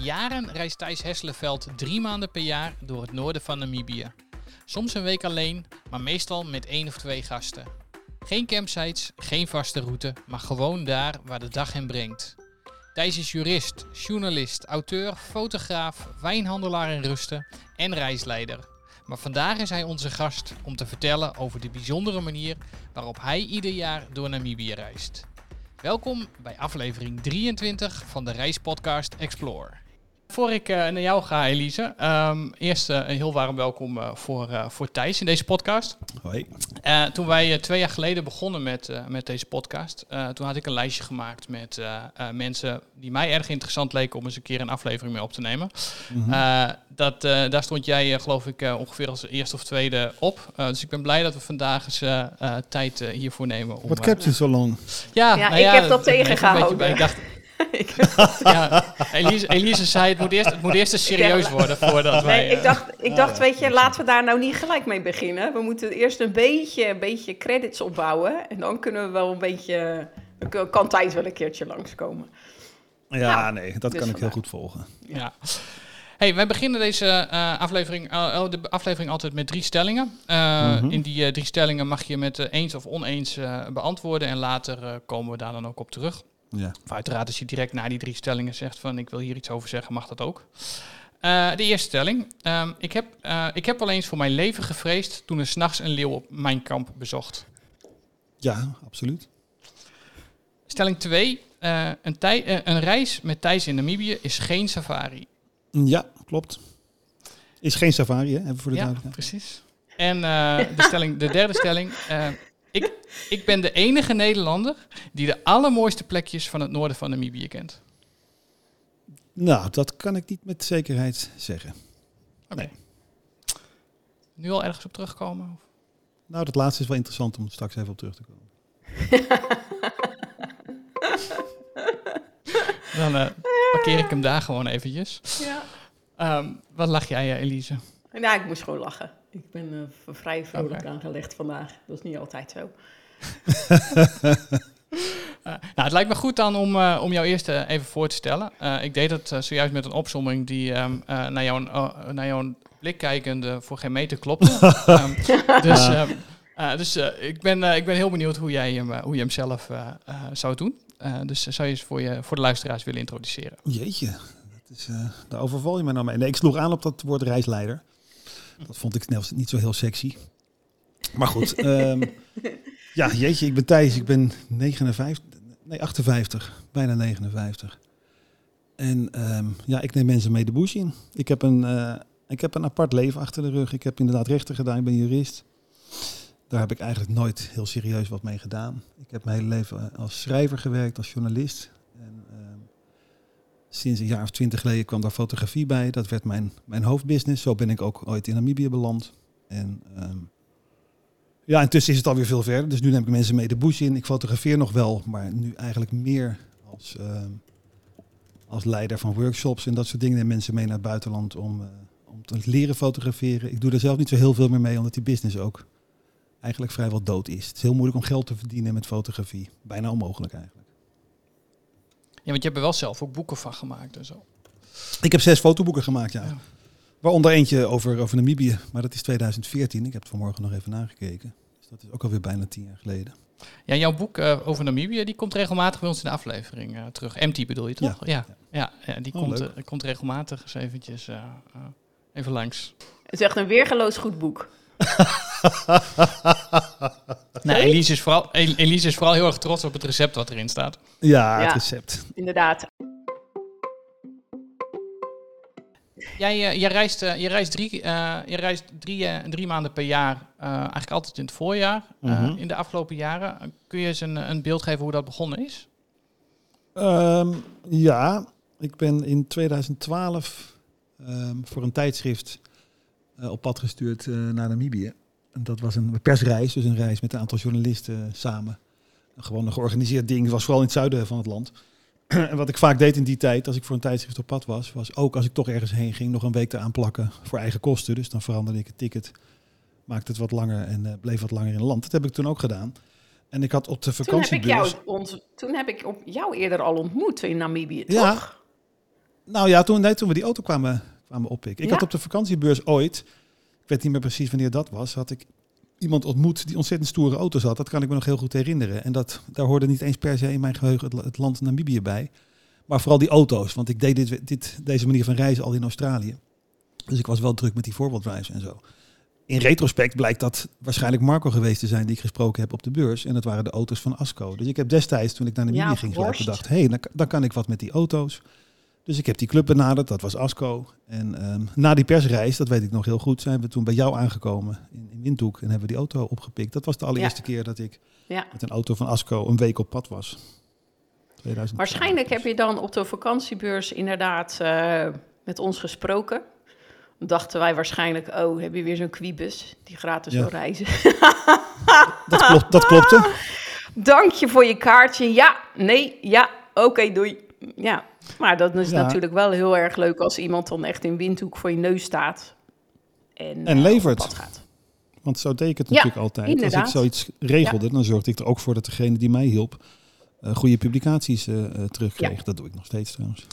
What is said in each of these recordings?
Jaren reist Thijs Hesseleveld drie maanden per jaar door het noorden van Namibië. Soms een week alleen, maar meestal met één of twee gasten. Geen campsites, geen vaste route, maar gewoon daar waar de dag hem brengt. Thijs is jurist, journalist, auteur, fotograaf, wijnhandelaar in rusten en reisleider. Maar vandaag is hij onze gast om te vertellen over de bijzondere manier waarop hij ieder jaar door Namibië reist. Welkom bij aflevering 23 van de reispodcast Explore. Voor ik uh, naar jou ga, Elise, um, eerst uh, een heel warm welkom uh, voor, voor Thijs in deze podcast. Hoi. toen wij twee jaar geleden begonnen met, met deze podcast, toen had ik een lijstje gemaakt met mensen die mij erg interessant leken om eens een keer een aflevering mee op te nemen. Mm -hmm. dat, daar stond jij, geloof ik, ongeveer als eerste of tweede op. dus ik ben blij dat we vandaag eens tijd hiervoor nemen. Wat kept je zo lang? Ja, ja, nou ik ja, heb dat tegengehouden. Ik dacht, ja, Elise, Elise zei, het moet, eerst, het moet eerst eens serieus worden voordat wij... Nee, ik dacht, ik dacht weet je, laten we daar nou niet gelijk mee beginnen. We moeten eerst een beetje, een beetje credits opbouwen. En dan kunnen we wel een beetje... Kan tijd wel een keertje langskomen. Ja, nou, nee, dat dus kan ik heel goed volgen. Ja. Hey, wij beginnen deze uh, aflevering, uh, de aflevering altijd met drie stellingen. Uh, mm -hmm. In die drie stellingen mag je met eens of oneens beantwoorden. En later komen we daar dan ook op terug. Ja. Of uiteraard als je direct na die drie stellingen zegt van ik wil hier iets over zeggen, mag dat ook. Uh, de eerste stelling. Um, ik, heb, uh, ik heb wel eens voor mijn leven gevreesd toen er s'nachts een leeuw op mijn kamp bezocht. Ja, absoluut. Stelling 2. Uh, een, een, reis met Thijs in Namibië is geen safari. Ja, klopt. Is geen safari, hè? Even voor de ja, precies. En de, stelling, de derde stelling. Ik, ik ben de enige Nederlander die de allermooiste plekjes van het noorden van Namibië kent. Nou, dat kan ik niet met zekerheid zeggen. Oké. Okay. Nee. Nu al ergens op terugkomen? Of? Nou, dat laatste is wel interessant om straks even op terug te komen. Dan uh, parkeer ik hem daar gewoon eventjes. Ja. Um, wat lach jij, eh, Elise? Nou, ik moest gewoon lachen. Ik ben uh, vrij vrolijk okay. aangelegd vandaag. Dat is niet altijd zo. uh, nou, het lijkt me goed dan om, uh, om jou eerst even voor te stellen. ik deed het zojuist met een opzomming die um, naar, jouw, naar jouw blik kijkende voor geen meter klopte. um, dus dus ik, ben, ik ben heel benieuwd hoe jij hem, hoe je hem zelf zou doen. dus zou je eens voor, je, voor de luisteraars willen introduceren? Jeetje, dat is, daar overval je me nou mee. Nee, ik sloeg aan op dat woord reisleider. Dat vond ik snel niet zo heel sexy. Maar goed. um, ja, jeetje, ik ben Thijs. Ik ben 59, nee 58, bijna 59. En um, ja, ik neem mensen mee de bush in. Ik heb, een, uh, ik heb een apart leven achter de rug. Ik heb inderdaad rechten gedaan. Ik ben jurist. Daar heb ik eigenlijk nooit heel serieus wat mee gedaan. Ik heb mijn hele leven als schrijver gewerkt, als journalist. Sinds een jaar of twintig geleden kwam daar fotografie bij. Dat werd mijn, mijn hoofdbusiness. Zo ben ik ook ooit in Namibië beland. En um, ja, intussen is het alweer veel verder. Dus nu neem ik mensen mee de bush in. Ik fotografeer nog wel, maar nu eigenlijk meer als, um, als leider van workshops en dat soort dingen. Neem mensen mee naar het buitenland om, uh, om te leren fotograferen. Ik doe er zelf niet zo heel veel meer mee, omdat die business ook eigenlijk vrijwel dood is. Het is heel moeilijk om geld te verdienen met fotografie. Bijna onmogelijk eigenlijk. Ja, want je hebt er wel zelf ook boeken van gemaakt en zo. Ik heb zes fotoboeken gemaakt, ja. ja. Waaronder eentje over, over Namibië, maar dat is 2014. Ik heb het vanmorgen nog even nagekeken. Dus dat is ook alweer bijna tien jaar geleden. Ja, jouw boek uh, over Namibië, die komt regelmatig bij ons in de aflevering uh, terug. MT bedoel je toch? Ja. Ja, ja, ja die oh, komt, uh, komt regelmatig eens eventjes even langs. Het is echt een weergeloos goed boek. nou, Elise is, vooral, Elise is vooral heel erg trots op het recept wat erin staat. Ja, het recept. Inderdaad. Jij, jij reist, uh, je reist, drie, uh, je reist drie, drie maanden per jaar, eigenlijk altijd in het voorjaar. Mm -hmm. in de afgelopen jaren. Kun je eens een, een beeld geven hoe dat begonnen is? Um, ja, ik ben in 2012 um, voor een tijdschrift op pad gestuurd naar Namibië. En dat was een persreis, dus een reis met een aantal journalisten samen. Gewoon een georganiseerd ding. Het was vooral in het zuiden van het land. En wat ik vaak deed in die tijd, als ik voor een tijdschrift op pad was, was ook als ik toch ergens heen ging, nog een week eraan plakken voor eigen kosten. Dus dan veranderde ik het ticket, maakte het wat langer en uh, bleef wat langer in het land. Dat heb ik toen ook gedaan. En ik had op de vakantie. Toen heb ik jou, ont, toen heb ik op jou eerder al ontmoet in Namibië, toch? Ja. Nou ja, toen, nee, toen we die auto kwamen, kwamen oppikken. Ik Ja? had op de vakantiebeurs ooit, ik weet niet meer precies wanneer dat was, had ik iemand ontmoet die ontzettend stoere auto's had. Dat kan ik me nog heel goed herinneren. En dat, daar hoorde niet eens per se in mijn geheugen het, het land Namibië bij. Maar vooral die auto's, want ik deed dit, dit, deze manier van reizen al in Australië. Dus ik was wel druk met die voorbeeldrives en zo. In retrospect blijkt dat waarschijnlijk Marco geweest te zijn die ik gesproken heb op de beurs. En dat waren de auto's van Asco. Dus ik heb destijds, toen ik naar Namibië Ja, ging, gelijk bedacht, hé, hey, dan, dan kan ik wat met die auto's. Dus ik heb die club benaderd, dat was Asco. En ehm, na die persreis, dat weet ik nog heel goed, zijn we toen bij jou aangekomen in, in Windhoek en hebben we die auto opgepikt. Dat was de allereerste keer dat ik Ja. met een auto van Asco een week op pad was. 2000. Waarschijnlijk heb je dan op de vakantiebeurs inderdaad eh, met ons gesproken. Dachten wij waarschijnlijk, oh, heb je weer zo'n quibus die gratis Ja. wil reizen. Dat, klopt, dat klopte. Dank je voor je kaartje. Ja, nee, ja, oké, doei. Ja, maar dat is Ja. natuurlijk wel heel erg leuk als iemand dan echt in windhoek voor je neus staat. En, En eh, levert. op pad gaat. Want zo deed ik het Ja, natuurlijk altijd. Als ik zoiets regelde, dan zorgde ik er ook voor dat degene die mij hielp eh, goede publicaties eh, eh, terugkreeg. Dat doe ik nog steeds trouwens.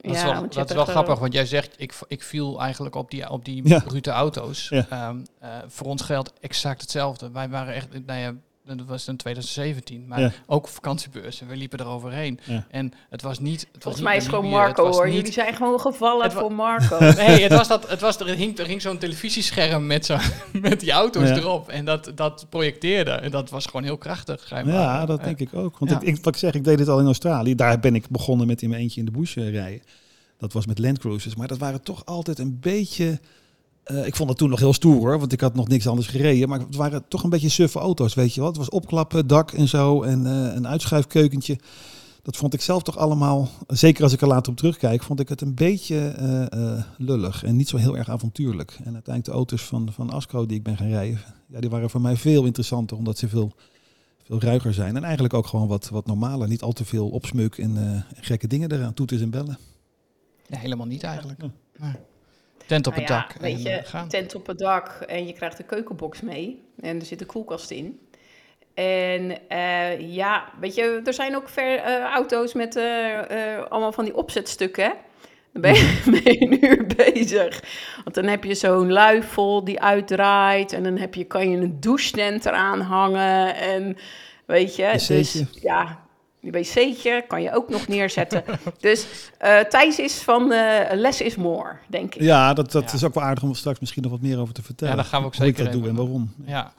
Dat is Ja, wel, dat is wel grappig, want jij zegt, ik, ik viel eigenlijk op die, op die Ja. brute auto's. Ja. Ehm, eh, voor ons geldt exact hetzelfde. Wij waren echt, nou ja, dat was in 2017, maar Ja. ook op vakantiebeurzen. We liepen eroverheen. Ja. En het was niet... Het was Volgens niet mij is het gewoon het Marco was hoor. niet- Jullie zijn gewoon gevallen Het voor Marco. Nee, het was dat, het was, er hing, er hing zo'n televisiescherm met, zo, met die auto's Ja. erop. En dat, dat projecteerde. En dat was gewoon heel krachtig. schijnbaar. Ja, dat Eh, denk ik ook. Want ja. ik, ik, wat ik zeg, ik deed dit al in Australië. Daar ben ik begonnen met in mijn eentje in de bush eh, rijden. Dat was met Land Cruisers. Maar dat waren toch altijd een beetje... eh, ik vond het toen nog heel stoer hoor, want ik had nog niks anders gereden. Maar het waren toch een beetje suffe auto's, weet je wel. Het was opklappen, dak en zo en eh, een uitschuifkeukentje. Dat vond ik zelf toch allemaal, zeker als ik er later op terugkijk, vond ik het een beetje eh, eh, lullig en niet zo heel erg avontuurlijk. En uiteindelijk de auto's van, van Asco die ik ben gaan rijden, ja, die waren voor mij veel interessanter, omdat ze veel, veel ruiger zijn. En eigenlijk ook gewoon wat, wat normaler, niet al te veel opsmuk en eh, gekke dingen eraan, toeters en bellen. nee, helemaal niet eigenlijk. Ja. Nee. Tent op Nou het ja, dak. Weet je, gaan. tent op het dak en je krijgt de keukenbox mee. En er zit een koelkast in. En eh, ja, weet je, er zijn ook ver, eh, auto's met eh, allemaal van die opzetstukken. Dan ben je, ben je een uur bezig. Want dan heb je zo'n luifel die uitdraait. En dan heb je, kan je een douchetent eraan hangen. En weet je, dus Wc'tje. ja, die wc'tje kan je ook nog neerzetten. dus eh Thijs is van eh, less is more, denk ik. Ja, dat, dat Ja. is ook wel aardig om straks misschien nog wat meer over te vertellen. Ja, daar gaan we ook Hoe ik zeker dat doe en waarom. Ja.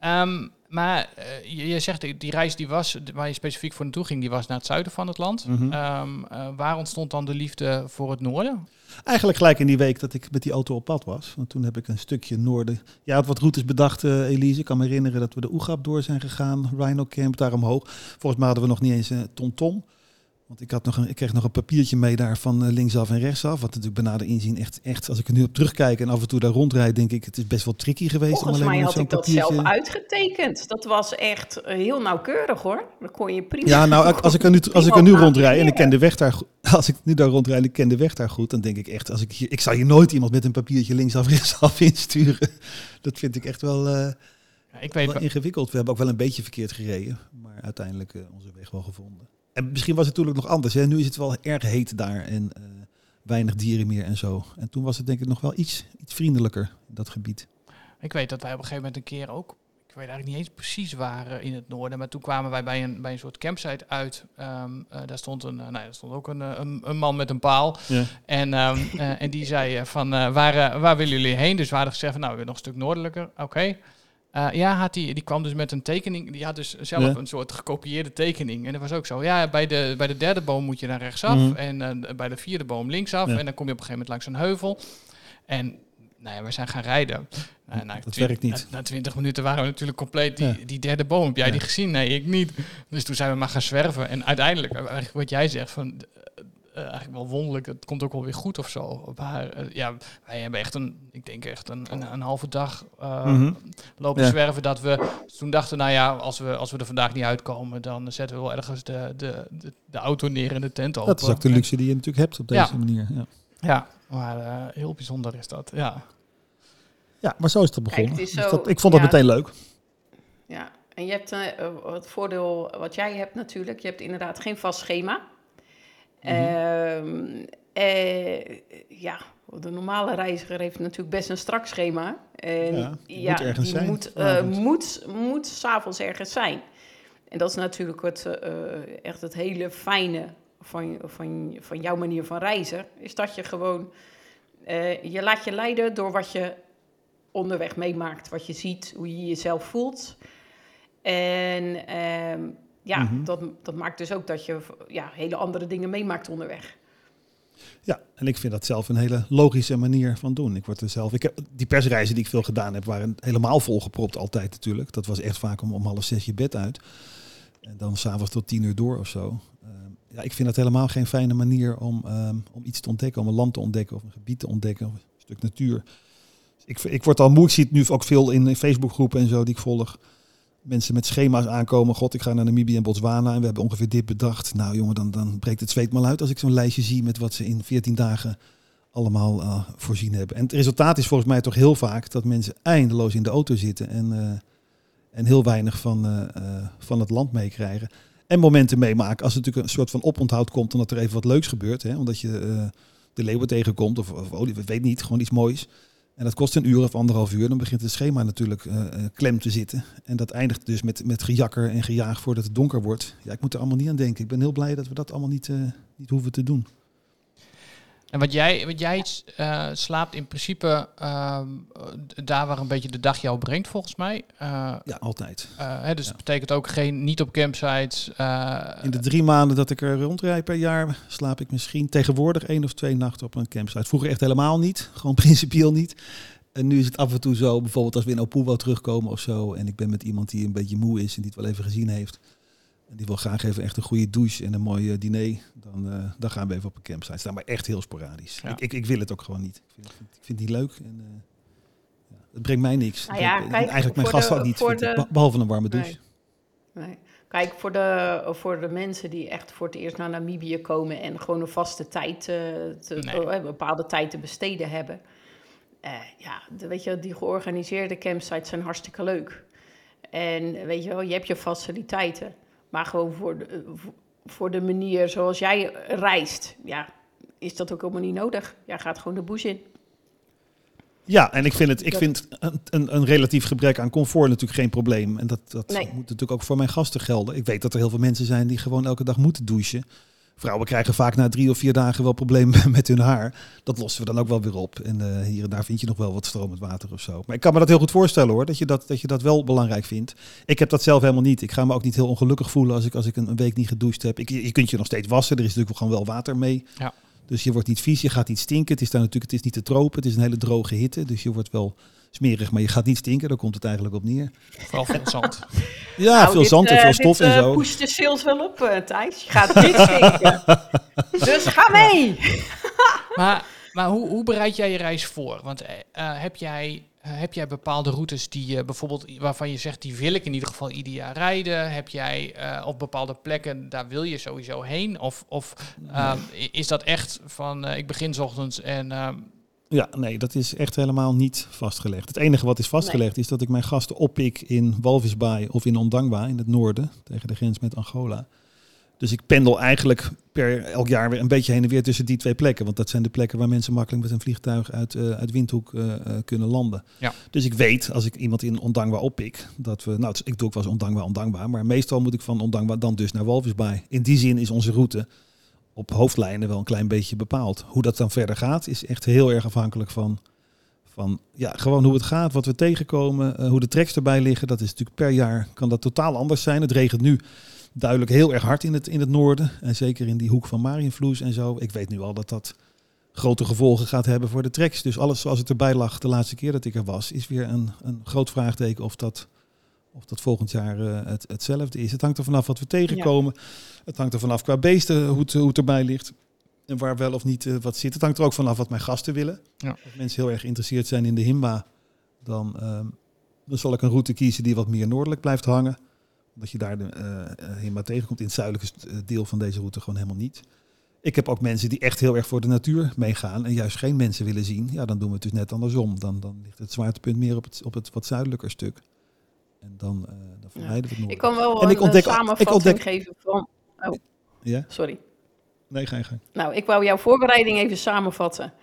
Ehm, maar eh, je, je zegt, die- reis die was, waar je specifiek voor naartoe ging, die was naar het zuiden van het land. Mhm. Ehm, eh, waar ontstond dan de liefde voor het noorden? Eigenlijk gelijk in die week dat ik met die auto op pad was. Want toen heb ik een stukje noorden. Ja, wat routes bedacht, eh, Elise. Ik kan me herinneren dat we de Oegap door zijn gegaan. Rhino Camp, daar omhoog. Volgens mij hadden we nog niet eens een TomTom. Want ik, had nog een, ik kreeg nog een papiertje mee daar van eh, linksaf en rechtsaf. Wat natuurlijk bij nader inzien echt, echt, als ik er nu op terugkijk en af en toe daar rondrijd, denk ik, het is best wel tricky geweest. Volgens om alleen mij had met ik zo'n dat zelf papiertje- uitgetekend. Dat was echt eh, heel nauwkeurig hoor. Dan kon je prima. Ja, nou, als ik er nu, als ik er nu rondrijd en ik ken de weg daar, als ik nu daar rondrijd en ik ken de weg daar goed, dan denk ik echt, als ik hier, ik zou hier nooit iemand met een papiertje linksaf rechtsaf insturen. Dat vind ik echt wel, eh, Ja, ik weet, wel ingewikkeld. We hebben ook wel een beetje verkeerd gereden, maar uiteindelijk onze weg wel gevonden. En misschien was het natuurlijk nog anders. Hè? Nu is het wel erg heet daar en eh, weinig dieren meer en zo. En toen was het denk ik nog wel iets, iets vriendelijker, dat gebied. ik weet dat wij op een gegeven moment een keer ook, ik weet eigenlijk niet eens precies waar eh, in het noorden, maar toen kwamen wij bij een, bij een soort campsite uit. Ehm, eh, daar stond een, eh, nou, daar stond ook een, een, een man met een paal. Ja. En, ehm, eh, en die zei eh, van, eh, waar, waar willen jullie heen? Dus we hadden gezegd van, nou, we willen nog een stuk noordelijker. Oké. Eh, ja, had die, die kwam dus met een tekening. Die had dus zelf Ja. een soort gekopieerde tekening. En dat was ook zo. Ja, bij de, bij de derde boom moet je naar rechtsaf. Mhm. En eh, bij de vierde boom linksaf. Ja. En dan kom je op een gegeven moment langs een heuvel. En nou ja, we zijn gaan rijden. Eh, na Dat twin- werkt niet. Na, na 20 minuten waren we natuurlijk compleet die, Ja. die derde boom. Heb jij die gezien? Nee, ik niet. Dus toen zijn we maar gaan zwerven. En uiteindelijk, wat jij zegt, van, eh, eigenlijk wel wonderlijk, het komt ook wel weer goed of zo. Maar eh, ja, wij hebben echt een, ik denk echt een, een, een halve dag eh, Mhm. lopen Ja. zwerven. Dat we toen dachten, nou ja, als we, als we er vandaag niet uitkomen, dan zetten we wel ergens de, de, de, de auto neer en de tent open. Dat is ook de luxe die je natuurlijk hebt op deze Ja. manier. Ja. Ja, maar eh, heel bijzonder is dat. Ja. ja, maar zo is het Kijk, begonnen. het is Dus zo- dat, ik vond dat meteen leuk. Ja, en je hebt het voordeel wat jij hebt natuurlijk. Je hebt inderdaad geen vast schema. Mhm. Ehm, Eh, ja, de normale reiziger heeft natuurlijk best een strak schema. En Ja, moet ergens die zijn, Moet, s'avonds. moet, moet s'avonds ergens zijn. En dat is natuurlijk het, eh, echt het hele fijne van, van, van jouw manier van reizen. Is dat je gewoon, je laat je leiden door wat je onderweg meemaakt. Wat je ziet, hoe je jezelf voelt. En ja, Mhm. dat, dat maakt dus ook dat je ja, hele andere dingen meemaakt onderweg. Ja, en ik vind dat zelf een hele logische manier van doen. Ik word er zelf. Ik heb die persreizen die ik veel gedaan heb, waren helemaal volgepropt altijd natuurlijk. Dat was echt vaak om, om half zes je bed uit. En dan s'avonds tot tien uur door of zo. Ehm, ja, ik vind dat helemaal geen fijne manier om, ehm, om iets te ontdekken, om een land te ontdekken of een gebied te ontdekken of een stuk natuur. Dus ik, ik word al moe. Ik zie het nu ook veel in, in Facebookgroepen en zo die ik volg. Mensen met schema's aankomen. God, ik ga naar Namibië en Botswana en we hebben ongeveer dit bedacht. Nou jongen, dan, dan breekt het zweet maar uit als ik zo'n lijstje zie met wat ze in 14 dagen allemaal eh, voorzien hebben. En het resultaat is volgens mij toch heel vaak dat mensen eindeloos in de auto zitten en, eh, en heel weinig van, eh, van het land meekrijgen. En momenten meemaken als er natuurlijk een soort van oponthoud komt omdat er even wat leuks gebeurt. Hè? Omdat je de leeuwen tegenkomt of, of oh, weet niet, gewoon iets moois. En dat kost een uur of anderhalf uur. Dan begint het schema natuurlijk eh, eh, klem te zitten. En dat eindigt dus met, met gejakker en gejaag voordat het donker wordt. Ja, ik moet er allemaal niet aan denken. Ik ben heel blij dat we dat allemaal niet, eh, niet hoeven te doen. En wat jij, wat jij eh, slaapt in principe ehm, eh, daar waar een beetje de dag jou brengt, volgens mij. Eh, Ja, altijd. eh, hè, dus Ja. dat betekent ook geen, niet op campsites. In de drie maanden dat ik er rondrijd per jaar slaap ik misschien tegenwoordig één of twee nachten op een campsite. Vroeger echt helemaal niet. Gewoon principieel niet. En nu is het af en toe zo, bijvoorbeeld als we in Opuwo terugkomen of zo. En ik ben met iemand die een beetje moe is en die het wel even gezien heeft. En die wil graag even echt een goede douche en een mooi eh, diner. Dan, eh, dan gaan we even op een campsite staan. Maar echt heel sporadisch. Ja. Ik, ik, ik wil het ook gewoon niet. Ik vind, ik vind, ik vind het niet leuk. En, eh, ja, het brengt mij niks. Nou ja, En kijk, eigenlijk mijn de- ook niet. de- behalve een warme douche. Nee. Nee. Kijk, voor de, voor de mensen die echt voor het eerst naar Namibië komen en gewoon een vaste tijd, eh, te, Nee. eh, een bepaalde tijd te besteden hebben. eh, ja, de, weet je, die georganiseerde campsites zijn hartstikke leuk. En weet je wel, je hebt je faciliteiten. Maar gewoon voor de, eh, voor- de manier zoals jij reist, ja, is dat ook helemaal niet nodig. Jij gaat gewoon de bush in. Ja, en ik vind, het, ik vind een, een, een relatief gebrek aan comfort natuurlijk geen probleem. En dat, dat Nee. moet natuurlijk ook voor mijn gasten gelden. Ik weet dat er heel veel mensen zijn die gewoon elke dag moeten douchen. Vrouwen krijgen vaak na drie of vier dagen wel problemen met hun haar. Dat lossen we dan ook wel weer op. En eh, hier en daar vind je nog wel wat stromend water of zo. Maar ik kan me dat heel goed voorstellen hoor, dat je dat, dat, je dat wel belangrijk vindt. Ik heb dat zelf helemaal niet. Ik ga me ook niet heel ongelukkig voelen als ik, als ik een, een week niet gedoucht heb. Ik, je kunt je nog steeds wassen, er is natuurlijk gewoon wel water mee. Ja. Dus je wordt niet vies, je gaat niet stinken. Het is daar natuurlijk, het is niet te tropen, het is een hele droge hitte. Dus je wordt wel smerig, maar je gaat niet stinken. Daar komt het eigenlijk op neer. Vooral veel zand. Ja, Nou, veel dit, zand en eh, veel stof dit, en eh, zo. pusht de sales wel op, eh, Thijs. Je gaat niet stinken. dus ga mee! Maar, maar hoe, hoe bereid jij je reis voor? Want heb, jij, heb jij bepaalde routes die je bijvoorbeeld waarvan je zegt die wil ik in ieder geval ieder jaar rijden? Heb jij eh, op bepaalde plekken daar wil je sowieso heen? Of, of ehm, is dat echt van eh, ik begin 's ochtends en ehm, Ja, nee, dat is echt helemaal niet vastgelegd. Het enige wat is vastgelegd is dat ik mijn gasten oppik in Walvisbaai of in Ondangwa in het noorden, tegen de grens met Angola. Dus ik pendel eigenlijk per elk jaar weer een beetje heen en weer tussen die twee plekken. Want dat zijn de plekken waar mensen makkelijk met een vliegtuig uit, eh, uit Windhoek eh, eh, kunnen landen. Ja. Dus ik weet, als ik iemand in Ondangwa oppik, dat we... Nou, ik doe ook wel eens Ondangwa, Ondangwa. Maar meestal moet ik van Ondangwa dan dus naar Walvisbaai. In die zin is onze route op hoofdlijnen wel een klein beetje bepaald. Hoe dat dan verder gaat, is echt heel erg afhankelijk van, van ja, gewoon hoe het gaat, wat we tegenkomen, eh, hoe de tracks erbij liggen. Dat is natuurlijk per jaar, kan dat totaal anders zijn. Het regent nu duidelijk heel erg hard in het, in het noorden. En zeker in die hoek van Marienvloes en zo. Ik weet nu al dat dat grote gevolgen gaat hebben voor de tracks. Dus alles zoals het erbij lag de laatste keer dat ik er was, is weer een, een groot vraagteken of dat, of dat volgend jaar eh, het, hetzelfde is. Het hangt er vanaf wat we tegenkomen. Het hangt er vanaf qua beesten hoe het, hoe het erbij ligt. En waar wel of niet eh, wat zit. Het hangt er ook vanaf wat mijn gasten willen. Ja. Als mensen heel erg geïnteresseerd zijn in de Himba, dan, ehm, dan zal ik een route kiezen die wat meer noordelijk blijft hangen. Omdat je daar de eh, Himba tegenkomt. In het zuidelijke deel van deze route gewoon helemaal niet. Ik heb ook mensen die echt heel erg voor de natuur meegaan en juist geen mensen willen zien. Ja, dan doen we het dus net andersom. Dan, dan ligt het zwaartepunt meer op het, op het wat zuidelijker stuk. En dan, eh dan vermijden we het. Ik kan wel En een ik ontdek- eh, ik samenvatting ontdek- geven van... Ja? Sorry. Nee, ga je gang. Nou, ik wou jouw voorbereiding even samenvatten.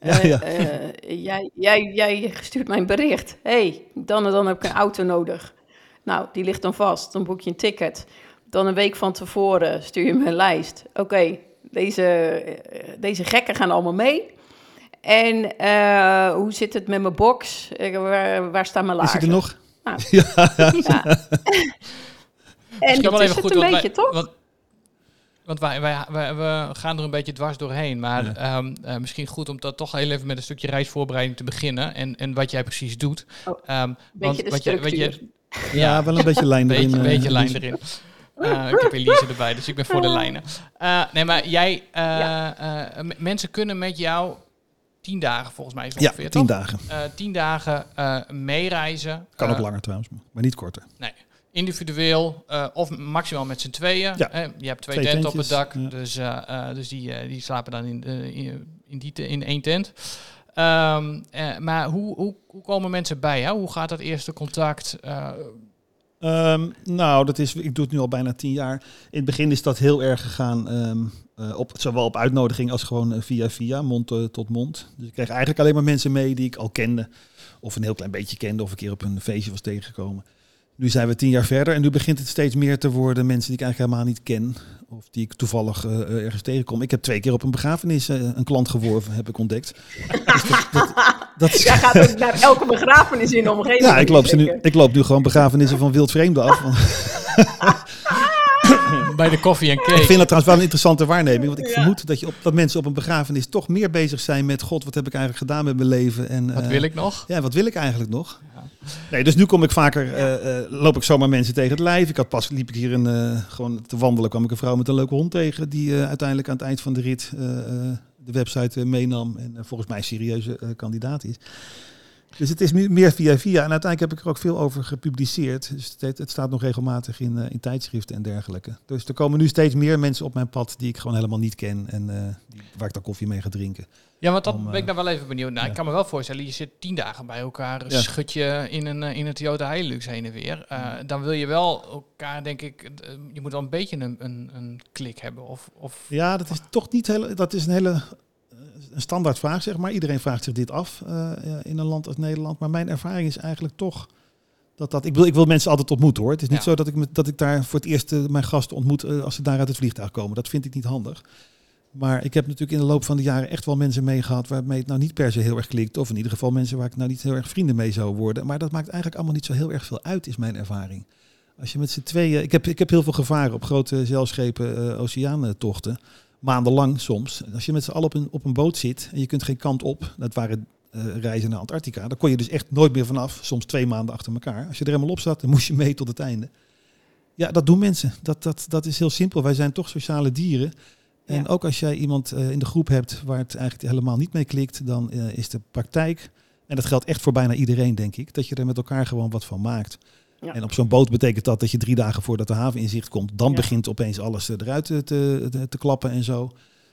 Ja, ja. eh, jij, jij, jij stuurt mij een bericht. hey, dan en dan heb ik een auto nodig. Nou, die ligt dan vast. Dan boek je een ticket. Dan een week van tevoren stuur je me een lijst. Oké, deze, deze gekken gaan allemaal mee. En hoe zit het met mijn box? Waar, waar staan mijn Is laarzen? hij er nog? Ah. ja, ja. Ja. en dat is het een want beetje, wij- toch? Want, want wij, wij, wij- we gaan er een beetje dwars doorheen. Maar Ja. ehm, eh, misschien goed om dat toch heel even met een stukje reisvoorbereiding te beginnen. En, en wat jij precies doet. Oh, Ehm, beetje de wat je, wat je, Ja, wel een beetje lijn erin. beetje, eh, beetje lijn erin. Eh, ik heb Elise erbij, dus ik ben voor de lijnen. Eh, nee, maar jij, eh, eh, mensen kunnen met jou tien dagen volgens mij is het Ja, ongeveer, tien toch? dagen. Eh, tien dagen eh, meereizen. Kan Eh, ook langer trouwens, maar niet korter. individueel eh, of maximaal met z'n tweeën. Ja. Eh, je hebt twee, Twee tenten op het dak, ja. dus, eh, eh, dus die, eh, die slapen dan in, eh, in, die te- in één tent. Ehm, eh, maar hoe, hoe, hoe komen mensen bij jou? Hoe gaat dat eerste contact? Eh, Ehm, nou, dat is, ik doe het nu al bijna tien jaar. In het begin is dat heel erg gegaan, ehm, eh, op, zowel op uitnodiging als gewoon eh, via via, mond eh, tot mond. Dus ik kreeg eigenlijk alleen maar mensen mee die ik al kende. Of een heel klein beetje kende, of een keer op een feestje was tegengekomen. Nu zijn we tien jaar verder en nu begint het steeds meer te worden mensen die ik eigenlijk helemaal niet ken. Of die ik toevallig eh, eh, ergens tegenkom. Ik heb twee keer op een begrafenis eh, een klant geworven, heb ik ontdekt. Dus dat, dat, dat is, Jij gaat ook naar elke begrafenis in de omgeving. ja, ik loop, ze nu, ik loop nu gewoon begrafenissen van wildvreemden af. Bij de koffie en Ik cake. vind dat trouwens wel een interessante waarneming. Want ik Ja. vermoed dat, je op, dat mensen op een begrafenis toch meer bezig zijn met... God, wat heb ik eigenlijk gedaan met mijn leven? En, Wat eh, wil ik nog? Ja, wat wil ik eigenlijk nog? Ja. Nee, dus nu kom ik vaker, eh, eh, loop ik zomaar mensen tegen het lijf. Ik had pas, liep ik hier een, eh, gewoon te wandelen, kwam ik een vrouw met een leuke hond tegen. Die eh, uiteindelijk aan het eind van de rit eh, eh, de website meenam. En volgens mij een serieuze kandidaat is. Dus het is meer via via. En uiteindelijk heb ik er ook veel over gepubliceerd. Dus het, het staat nog regelmatig in, eh, in tijdschriften en dergelijke. Dus er komen nu steeds meer mensen op mijn pad die ik gewoon helemaal niet ken. En eh, waar ik dan koffie mee ga drinken. Ja, want dat Om, ben ik daar wel even benieuwd naar. ja. Ik kan me wel voorstellen, je zit tien dagen bij elkaar, Ja. schud je in een, in een Toyota Hilux heen en weer. Dan wil je wel elkaar, denk ik, je moet wel een beetje een, een, een klik hebben. Of, of Ja, dat is toch niet heel. Dat is een hele een standaard vraag, zeg maar. Iedereen vraagt zich dit af eh, ja, in een land als Nederland. Maar mijn ervaring is eigenlijk toch dat dat. Ik wil, ik wil mensen altijd ontmoeten hoor. Het is niet Ja. zo dat ik, dat ik daar voor het eerst eh, mijn gasten ontmoet eh, als ze daar uit het vliegtuig komen. Dat vind ik niet handig. Maar ik heb natuurlijk in de loop van de jaren echt wel mensen meegehad waarmee het nou niet per se heel erg klikt. Of in ieder geval mensen waar ik nou niet heel erg vrienden mee zou worden. Maar dat maakt eigenlijk allemaal niet zo heel erg veel uit, is mijn ervaring. Als je met z'n tweeën. Ik heb, ik heb heel veel gevaren op grote zeilschepen, eh oceaantochten. Maandenlang soms. Als je met z'n allen op een, op een boot zit en je kunt geen kant op. Dat waren eh, reizen naar Antarctica. Daar kon je dus echt nooit meer vanaf. Soms twee maanden achter elkaar. Als je er helemaal op zat, dan moest je mee tot het einde. Ja, dat doen mensen. Dat, dat, dat is heel simpel. Wij zijn toch sociale dieren. En Ja. ook als jij iemand eh, in de groep hebt waar het eigenlijk helemaal niet mee klikt, dan eh, is de praktijk, en dat geldt echt voor bijna iedereen, denk ik, dat je er met elkaar gewoon wat van maakt. Ja. En op zo'n boot betekent dat dat je drie dagen voordat de haven in zicht komt, dan Ja. begint opeens alles eh, eruit te, te, te, klappen en zo.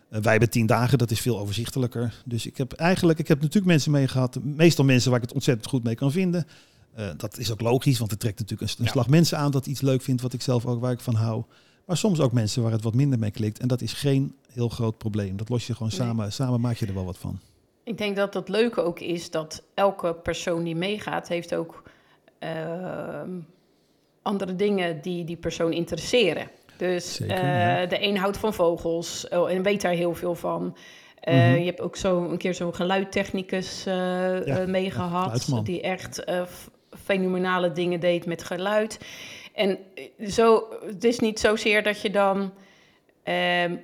Eh, wij hebben tien dagen, dat is veel overzichtelijker. Dus ik heb eigenlijk, ik heb natuurlijk mensen mee gehad, meestal mensen waar ik het ontzettend goed mee kan vinden. Eh, dat is ook logisch, want het trekt natuurlijk een, een Ja. slag mensen aan dat iets leuk vindt wat ik zelf ook waar ik van hou. Maar soms ook mensen waar het wat minder mee klikt. En dat is geen heel groot probleem. Dat los je gewoon Nee. samen. Samen maak je er wel wat van. Ik denk dat het leuke ook is dat elke persoon die meegaat, heeft ook andere dingen die die persoon interesseren. Dus Zeker, eh, ja. de een houdt van vogels oh, en weet daar heel veel van. Eh, Mhm. Je hebt ook zo een keer zo'n geluidtechnicus eh eh, meegehad, die echt eh, fenomenale dingen deed met geluid. En eh, zo, het is niet zozeer dat je dan ehm,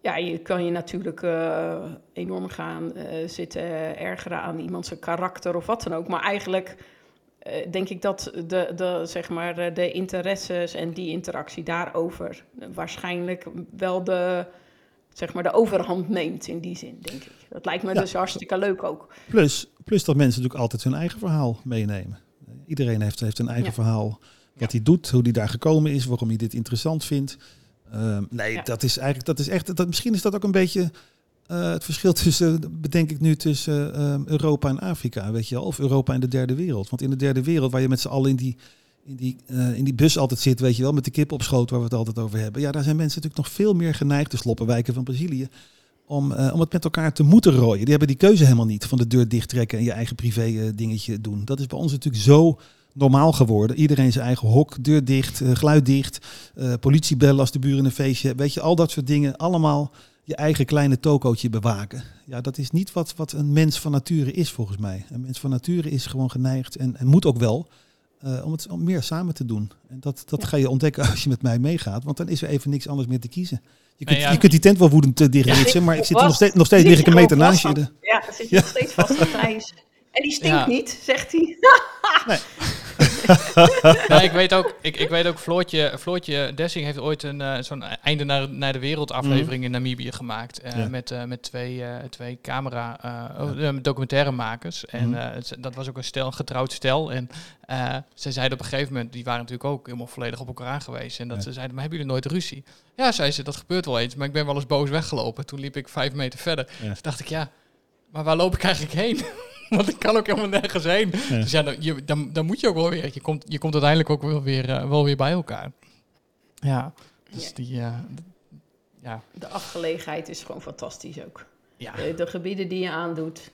ja, je kan je natuurlijk eh, enorm gaan eh, zitten ergeren aan iemand zijn karakter of wat dan ook. Maar eigenlijk eh, denk ik dat de, de, zeg maar, eh, de interesses en die interactie daarover waarschijnlijk wel de, zeg maar, de overhand neemt in die zin, denk ik. Dat lijkt me Ja. dus hartstikke leuk ook. Plus, plus dat mensen natuurlijk altijd hun eigen verhaal meenemen. Iedereen heeft, heeft een eigen Ja. verhaal. Wat hij doet, hoe hij daar gekomen is, waarom hij dit interessant vindt. Ehm, nee, dat is eigenlijk, dat is echt, dat, misschien is dat ook een beetje eh, het verschil tussen, bedenk ik nu, tussen ehm, Europa en Afrika, weet je wel. Of Europa en de derde wereld. Want in de derde wereld, waar je met z'n allen in die, in die, eh, in die bus altijd zit, weet je wel, met de kip op schoot waar we het altijd over hebben. Ja, daar zijn mensen natuurlijk nog veel meer geneigd, de sloppenwijken van Brazilië, om, eh, om het met elkaar te moeten rooien. Die hebben die keuze helemaal niet van de deur dicht trekken en je eigen privé dingetje doen. Dat is bij ons natuurlijk zo normaal geworden. Iedereen zijn eigen hok, deur dicht, geluid dicht, politie bellen als de buren een feestje. Weet je, al dat soort dingen. Allemaal je eigen kleine tokootje bewaken. Ja, dat is niet wat, wat een mens van nature is volgens mij. Een mens van nature is gewoon geneigd en, en moet ook wel eh, om het om meer samen te doen. En dat, dat Ja. ga je ontdekken als je met mij meegaat, want dan is er even niks anders meer te kiezen. Je kunt, ja. je kunt die tent wel woedend uh, dichtritsen, maar ik zit er nog steeds, nog steeds lig ik een meter naast je. Ja, De- Ja, dan zit je Ja. nog steeds vast aan Thijs. En die stinkt Ja. niet, zegt hij. Ja, ik weet ook, ik, ik weet ook Floortje, Floortje Dessing heeft ooit een eh, zo'n einde naar, naar de wereld aflevering in Namibië gemaakt. eh, Ja. Met, eh, met twee, twee camera oh, eh, documentairemakers. En Mhm. het- dat was ook een stel, een getrouwd stel. En ze zeiden op een gegeven moment, die waren natuurlijk ook helemaal volledig op elkaar aangewezen. En dat Ja. ze zeiden, maar hebben jullie nooit ruzie? Ja, zei ze, dat gebeurt wel eens. Maar ik ben wel eens boos weggelopen. Toen liep ik vijf meter verder. Ja. Toen dacht ik, ja, maar waar loop ik eigenlijk heen? Want ik kan ook helemaal nergens heen. Ja. Dus ja, dan, je, dan, dan moet je ook wel weer. Je komt, je komt uiteindelijk ook wel weer, eh, wel weer bij elkaar. Ja, dus Ja. die... eh, d- ja, De afgelegenheid is gewoon fantastisch ook. ja. De, de gebieden die je aandoet.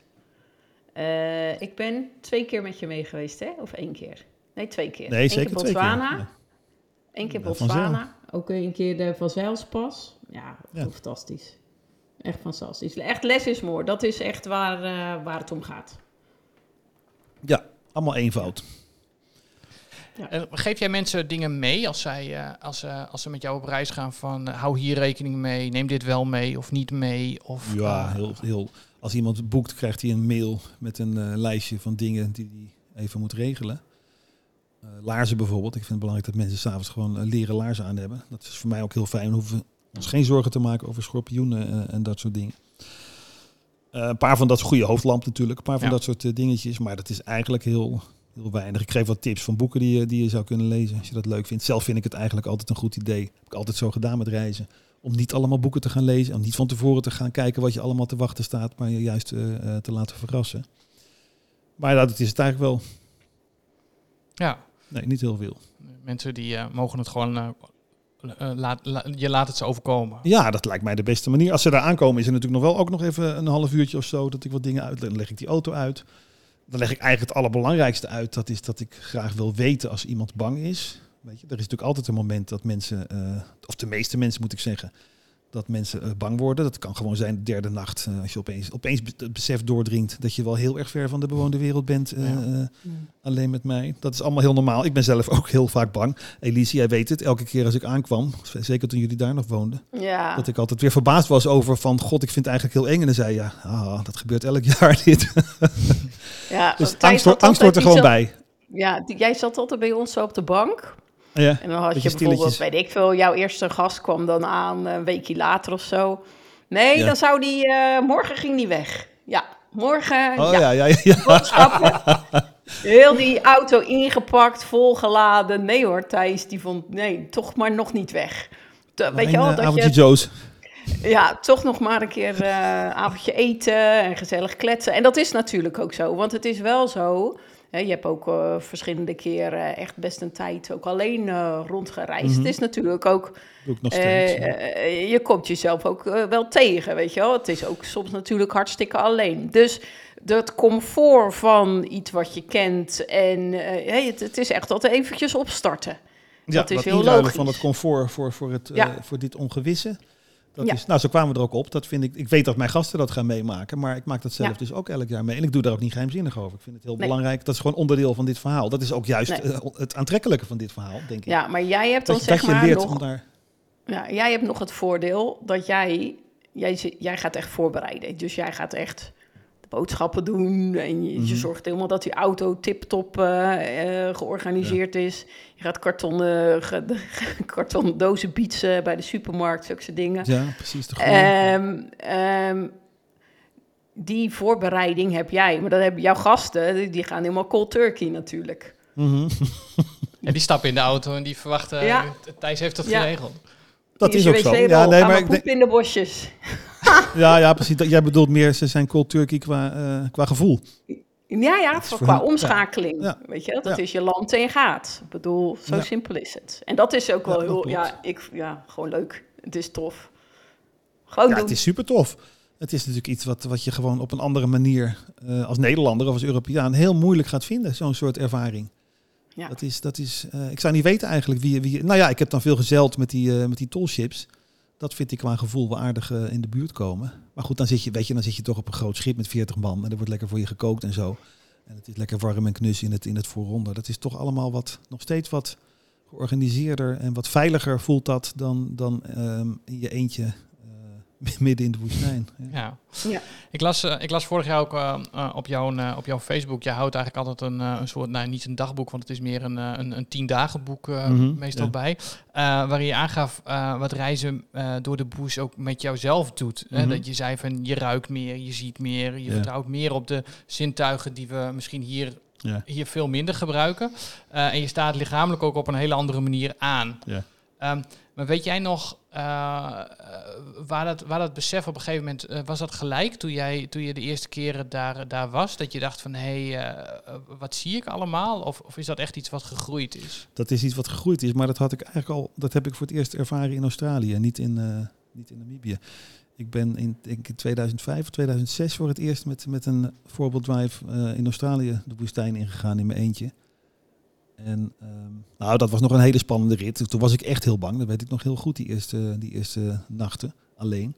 Eh, ik ben twee keer met je mee geweest, hè? Of één keer? Nee, twee keer. Nee, Eén zeker keer twee keer. Botswana. Ja. Eén keer Botswana. Ook een keer de Van Zijlspas. Ja, Ja. fantastisch. Echt fantastisch. Echt less is more. Dat is echt waar, eh, waar het om gaat. Ja, allemaal eenvoud. En geef jij mensen dingen mee als, zij, eh, als, eh, als ze met jou op reis gaan van... eh, hou hier rekening mee, neem dit wel mee of niet mee? Of, Ja, eh, heel, heel. Als iemand boekt, krijgt hij een mail met een eh, lijstje van dingen die hij even moet regelen. Eh, laarzen bijvoorbeeld. Ik vind het belangrijk dat mensen s'avonds gewoon eh, leren laarzen aan hebben. Dat is voor mij ook heel fijn. We hoeven ons geen zorgen te maken over schorpioenen eh, en dat soort dingen. Eh, een paar van dat soort goede hoofdlamp natuurlijk. Een paar van Ja. dat soort eh, dingetjes. Maar dat is eigenlijk heel, heel weinig. Ik geef wat tips van boeken die je, die je zou kunnen lezen. Als je dat leuk vindt. Zelf vind ik het eigenlijk altijd een goed idee. Heb ik altijd zo gedaan met reizen. Om niet allemaal boeken te gaan lezen. Om niet van tevoren te gaan kijken wat je allemaal te wachten staat. Maar je juist eh, eh, te laten verrassen. Maar ja, dat is het eigenlijk wel. ja, Nee, niet heel veel. mensen die eh, mogen het gewoon... eh, eh, laat, la- je laat het ze overkomen. Ja, dat lijkt mij de beste manier. Als ze daar aankomen, is er natuurlijk nog wel ook nog even een half uurtje of zo dat ik wat dingen uitleg. Dan leg ik die auto uit. Dan leg ik eigenlijk het allerbelangrijkste uit. Dat is dat ik graag wil weten als iemand bang is. Weet je, er is natuurlijk altijd een moment dat mensen, eh, of de meeste mensen moet ik zeggen, dat mensen eh, bang worden. Dat kan gewoon zijn de derde nacht. eh, als je opeens, opeens het besef doordringt dat je wel heel erg ver van de bewoonde wereld bent. eh, Ja. eh, alleen met mij. Dat is allemaal heel normaal. Ik ben zelf ook heel vaak bang. Elise, jij weet het. Elke keer als ik aankwam, zeker toen jullie daar nog woonden. Ja, Dat ik altijd weer verbaasd was over van, god, ik vind het eigenlijk heel eng. En dan zei je, ja, ah, dat gebeurt elk jaar dit. ja dus angst, hoort er gewoon bij. Ja, die- jij zat altijd bij ons zo op de bank. Ja, En dan had je bijvoorbeeld, stilletjes. weet ik veel, jouw eerste gast kwam dan aan eh, een weekje later of zo. Nee, Ja. dan zou die, eh, morgen ging die weg. Ja, morgen, oh ja, ja, ja, ja. ja. boodschappen. Heel die auto ingepakt, volgeladen. Nee hoor, Thijs, die vond, nee, toch maar nog niet weg. Weet je wel, eh, dat avondje je, Joe's. ja, toch nog maar een keer avondje eten en gezellig kletsen. En dat is natuurlijk ook zo, want het is wel zo... Je hebt ook eh, verschillende keren echt best een tijd ook alleen eh, rondgereisd. Mhm. Het is natuurlijk ook Doe ik nog steeds. eh, je komt jezelf ook wel tegen, weet je wel. Het is ook soms natuurlijk hartstikke alleen. Dus dat comfort van iets wat je kent en hey, het, het is echt altijd eventjes opstarten. ja, dat is heel logisch. van het comfort voor, voor, het, Ja. voor dit ongewisse. Dat Ja. is, nou, zo kwamen we er ook op. Dat vind ik, ik weet dat mijn gasten dat gaan meemaken, maar ik maak dat zelf Ja. dus ook elk jaar mee. En ik doe daar ook niet geheimzinnig over. Ik vind het heel Nee. belangrijk. Dat is gewoon onderdeel van dit verhaal. Dat is ook juist Nee. eh, het aantrekkelijke van dit verhaal, denk ik. Ja, maar jij hebt dan dat, je- dat zeg maar nog... daar... Ja, jij hebt nog het voordeel dat jij, jij, jij gaat echt voorbereiden. Dus jij gaat echt boodschappen doen en je, je Mhm. zorgt helemaal dat die auto tip-top eh, eh, georganiseerd is. Je gaat kartonnen, ge, kartonnen dozen bietsen bij de supermarkt, zulke dingen. Ja, precies. De. Ehm, ehm, die voorbereiding heb jij, maar dat hebben jouw gasten, die- gaan helemaal cold turkey natuurlijk. Mhm. En die stappen in de auto en die verwachten... Ja. eh, Thijs heeft dat Ja. geregeld. Dat is ook zo. Ja, nee, maar ik denk, in de bosjes. ja, ja, precies. Jij bedoelt meer, ze zijn cold turkey qua, eh, qua gevoel. Ja, ja, voor, qua hun- omschakeling. Ja. Weet je, dat Ja. is je land en je gaat. Ik bedoel, zo Ja. simpel is het. En dat is ook wel heel, klopt. ja, ik, ja, gewoon leuk. Het is tof. Gewoon Ja, doen. het is super tof. Het is natuurlijk iets wat, wat je gewoon op een andere manier eh, als Nederlander of als Europeaan heel moeilijk gaat vinden, zo'n soort ervaring. Ja. Dat is, dat is, eh, ik zou niet weten eigenlijk wie, wie. Nou ja, ik heb dan veel gezeild met die, eh met die tollships. Dat vind ik qua gevoel wel aardig eh, in de buurt komen. Maar goed, dan zit, je, weet je, dan zit je toch op een groot schip met 40 man. En er wordt lekker voor je gekookt en zo. En het is lekker warm en knus in het, in het vooronder. Dat is toch allemaal wat, nog steeds wat georganiseerder en wat veiliger voelt dat dan, dan ehm, in je eentje midden in de woestijn. Ja. Ja. Ik, las, eh, ik las vorig jaar ook eh, eh, op, jouw, eh, op jouw Facebook. Je houdt eigenlijk altijd een, eh, een soort, nou niet een dagboek, want het is meer een, een, een tien dagen boek eh, Mhm, meestal ja. bij. eh, waarin je aangaf eh, wat reizen eh, door de bush ook met jouzelf doet. Hè? Mhm. Dat je zei van je ruikt meer, je ziet meer, je Ja. vertrouwt meer op de zintuigen die we misschien hier, Ja. hier veel minder gebruiken. Eh, en je staat lichamelijk ook op een hele andere manier aan. Ja. Ehm, maar weet jij nog eh, waar, dat, waar dat besef op een gegeven moment, eh, was dat gelijk toen, jij, toen je de eerste keren daar, daar was? Dat je dacht van, hé, hey, eh, wat zie ik allemaal? Of, of is dat echt iets wat gegroeid is? Dat is iets wat gegroeid is, maar dat had ik eigenlijk al. Dat heb ik voor het eerst ervaren in Australië, niet in, niet in Namibië. Ik ben in, in 2005 of 2006 voor het eerst met, met een voorbeelddrive in Australië de woestijn ingegaan in mijn eentje. En ehm, nou, dat was nog een hele spannende rit. Toen was ik echt heel bang. Dat weet ik nog heel goed, die eerste, die eerste nachten alleen.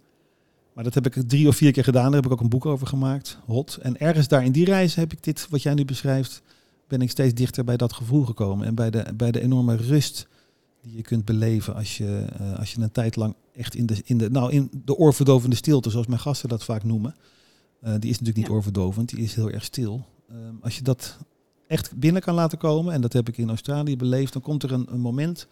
Maar dat heb ik drie of vier keer gedaan. Daar heb ik ook een boek over gemaakt, Hot. En ergens daar in die reis heb ik dit, wat jij nu beschrijft, ben ik steeds dichter bij dat gevoel gekomen. En bij de, bij de enorme rust die je kunt beleven als je, eh, als je een tijd lang echt in de, in de, nou, in de oorverdovende stilte, zoals mijn gasten dat vaak noemen. eh, die is natuurlijk niet Ja. oorverdovend, die is heel erg stil. Ehm, als je dat echt binnen kan laten komen, en dat heb ik in Australië beleefd, dan komt er een, een moment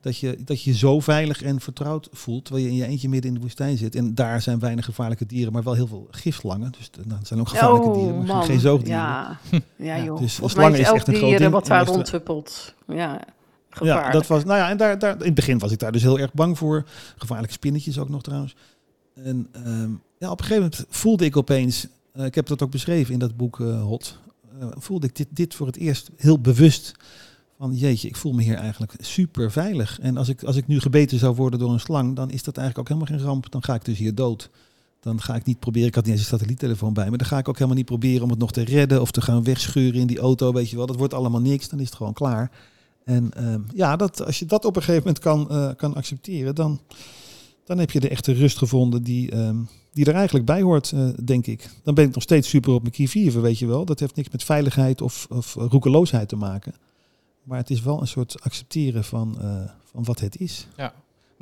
dat je, dat je zo veilig en vertrouwd voelt, terwijl je in je eentje midden in de woestijn zit. En daar zijn weinig gevaarlijke dieren, maar wel heel veel gifslangen. Dus nou, zijn ook gevaarlijke dieren, maar geen zoogdieren. Ja, ja Ja, joh. dus Volgens slangen is echt een groot ding wat daar rondhuppelt. Ja, Ja, dat was, nou ja, en daar, daar, in het begin was ik daar dus heel erg bang voor. Gevaarlijke spinnetjes ook nog trouwens. En ehm, ja, op een gegeven moment voelde ik opeens, eh, ik heb dat ook beschreven in dat boek eh, Hot, voelde ik dit, dit voor het eerst heel bewust. Van jeetje, ik voel me hier eigenlijk super veilig. En als ik, als ik nu gebeten zou worden door een slang, dan is dat eigenlijk ook helemaal geen ramp. Dan ga ik dus hier dood. Dan ga ik niet proberen, ik had niet eens een satelliettelefoon bij, maar dan ga ik ook helemaal niet proberen om het nog te redden of te gaan wegscheuren in die auto, weet je wel. Dat wordt allemaal niks, dan is het gewoon klaar. En ehm, ja, dat, als je dat op een gegeven moment kan, eh, kan accepteren, dan, dan heb je de echte rust gevonden die, ehm, die er eigenlijk bij hoort, eh, denk ik. Dan ben ik nog steeds super op mijn kievieven, weet je wel. Dat heeft niks met veiligheid of, of roekeloosheid te maken. Maar het is wel een soort accepteren van, eh, van wat het is.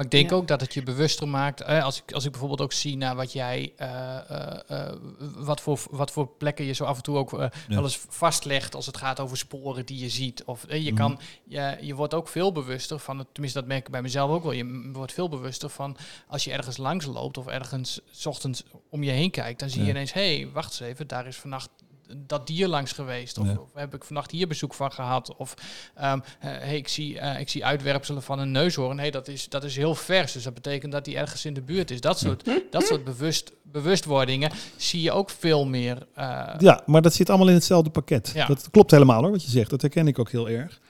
Maar ik denk Ja. ook dat het je bewuster maakt. Eh, als, ik, als ik bijvoorbeeld ook zie naar wat jij, eh, eh, eh, wat, voor, wat voor plekken je zo af en toe ook eh, wel eens vastlegt als het gaat over sporen die je ziet. Of eh, je Mhm. kan, je, je wordt ook veel bewuster van, het, tenminste dat merk ik bij mezelf ook wel. Je wordt veel bewuster van als je ergens langs loopt of ergens 's ochtends om je heen kijkt, dan zie je ineens, hé, hey, wacht eens even, daar is vannacht dat dier langs geweest. Of, Ja. of heb ik vannacht hier bezoek van gehad. Of ehm, eh, hey, ik, zie, eh, ik zie uitwerpselen van een neushoorn. hey, dat, is, dat is heel vers. Dus dat betekent dat die ergens in de buurt is. Dat soort, dat soort bewust, bewustwordingen zie je ook veel meer. eh, Ja, maar dat zit allemaal in hetzelfde pakket. Ja. Dat klopt helemaal hoor, wat je zegt. Dat herken ik ook heel erg.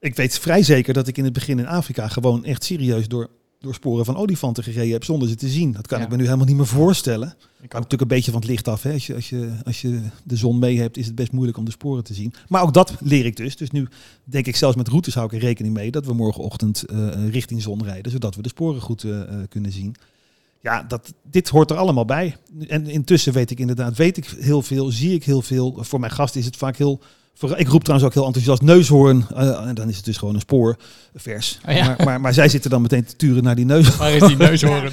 Ik weet vrij zeker dat ik in het begin in Afrika gewoon echt serieus door, door sporen van olifanten gereden heb zonder ze te zien. Dat kan Ja. ik me nu helemaal niet meer voorstellen. ik ook. natuurlijk een beetje van het licht af. Hè. Als, je, als, je, als je de zon mee hebt, is het best moeilijk om de sporen te zien. Maar ook dat leer ik dus. Dus nu denk ik zelfs met routes hou ik er rekening mee dat we morgenochtend eh, richting zon rijden, zodat we de sporen goed eh, eh, kunnen zien. Ja, dat, dit hoort er allemaal bij. En intussen weet ik inderdaad, weet ik heel veel, zie ik heel veel. Voor mijn gast is het vaak heel... voor- Ik roep trouwens ook heel enthousiast neushoorn. eh, en dan is het dus gewoon een spoor, vers. Oh ja. maar, maar, maar zij zitten dan meteen te turen naar die neushoorn. Waar is die neushoorn?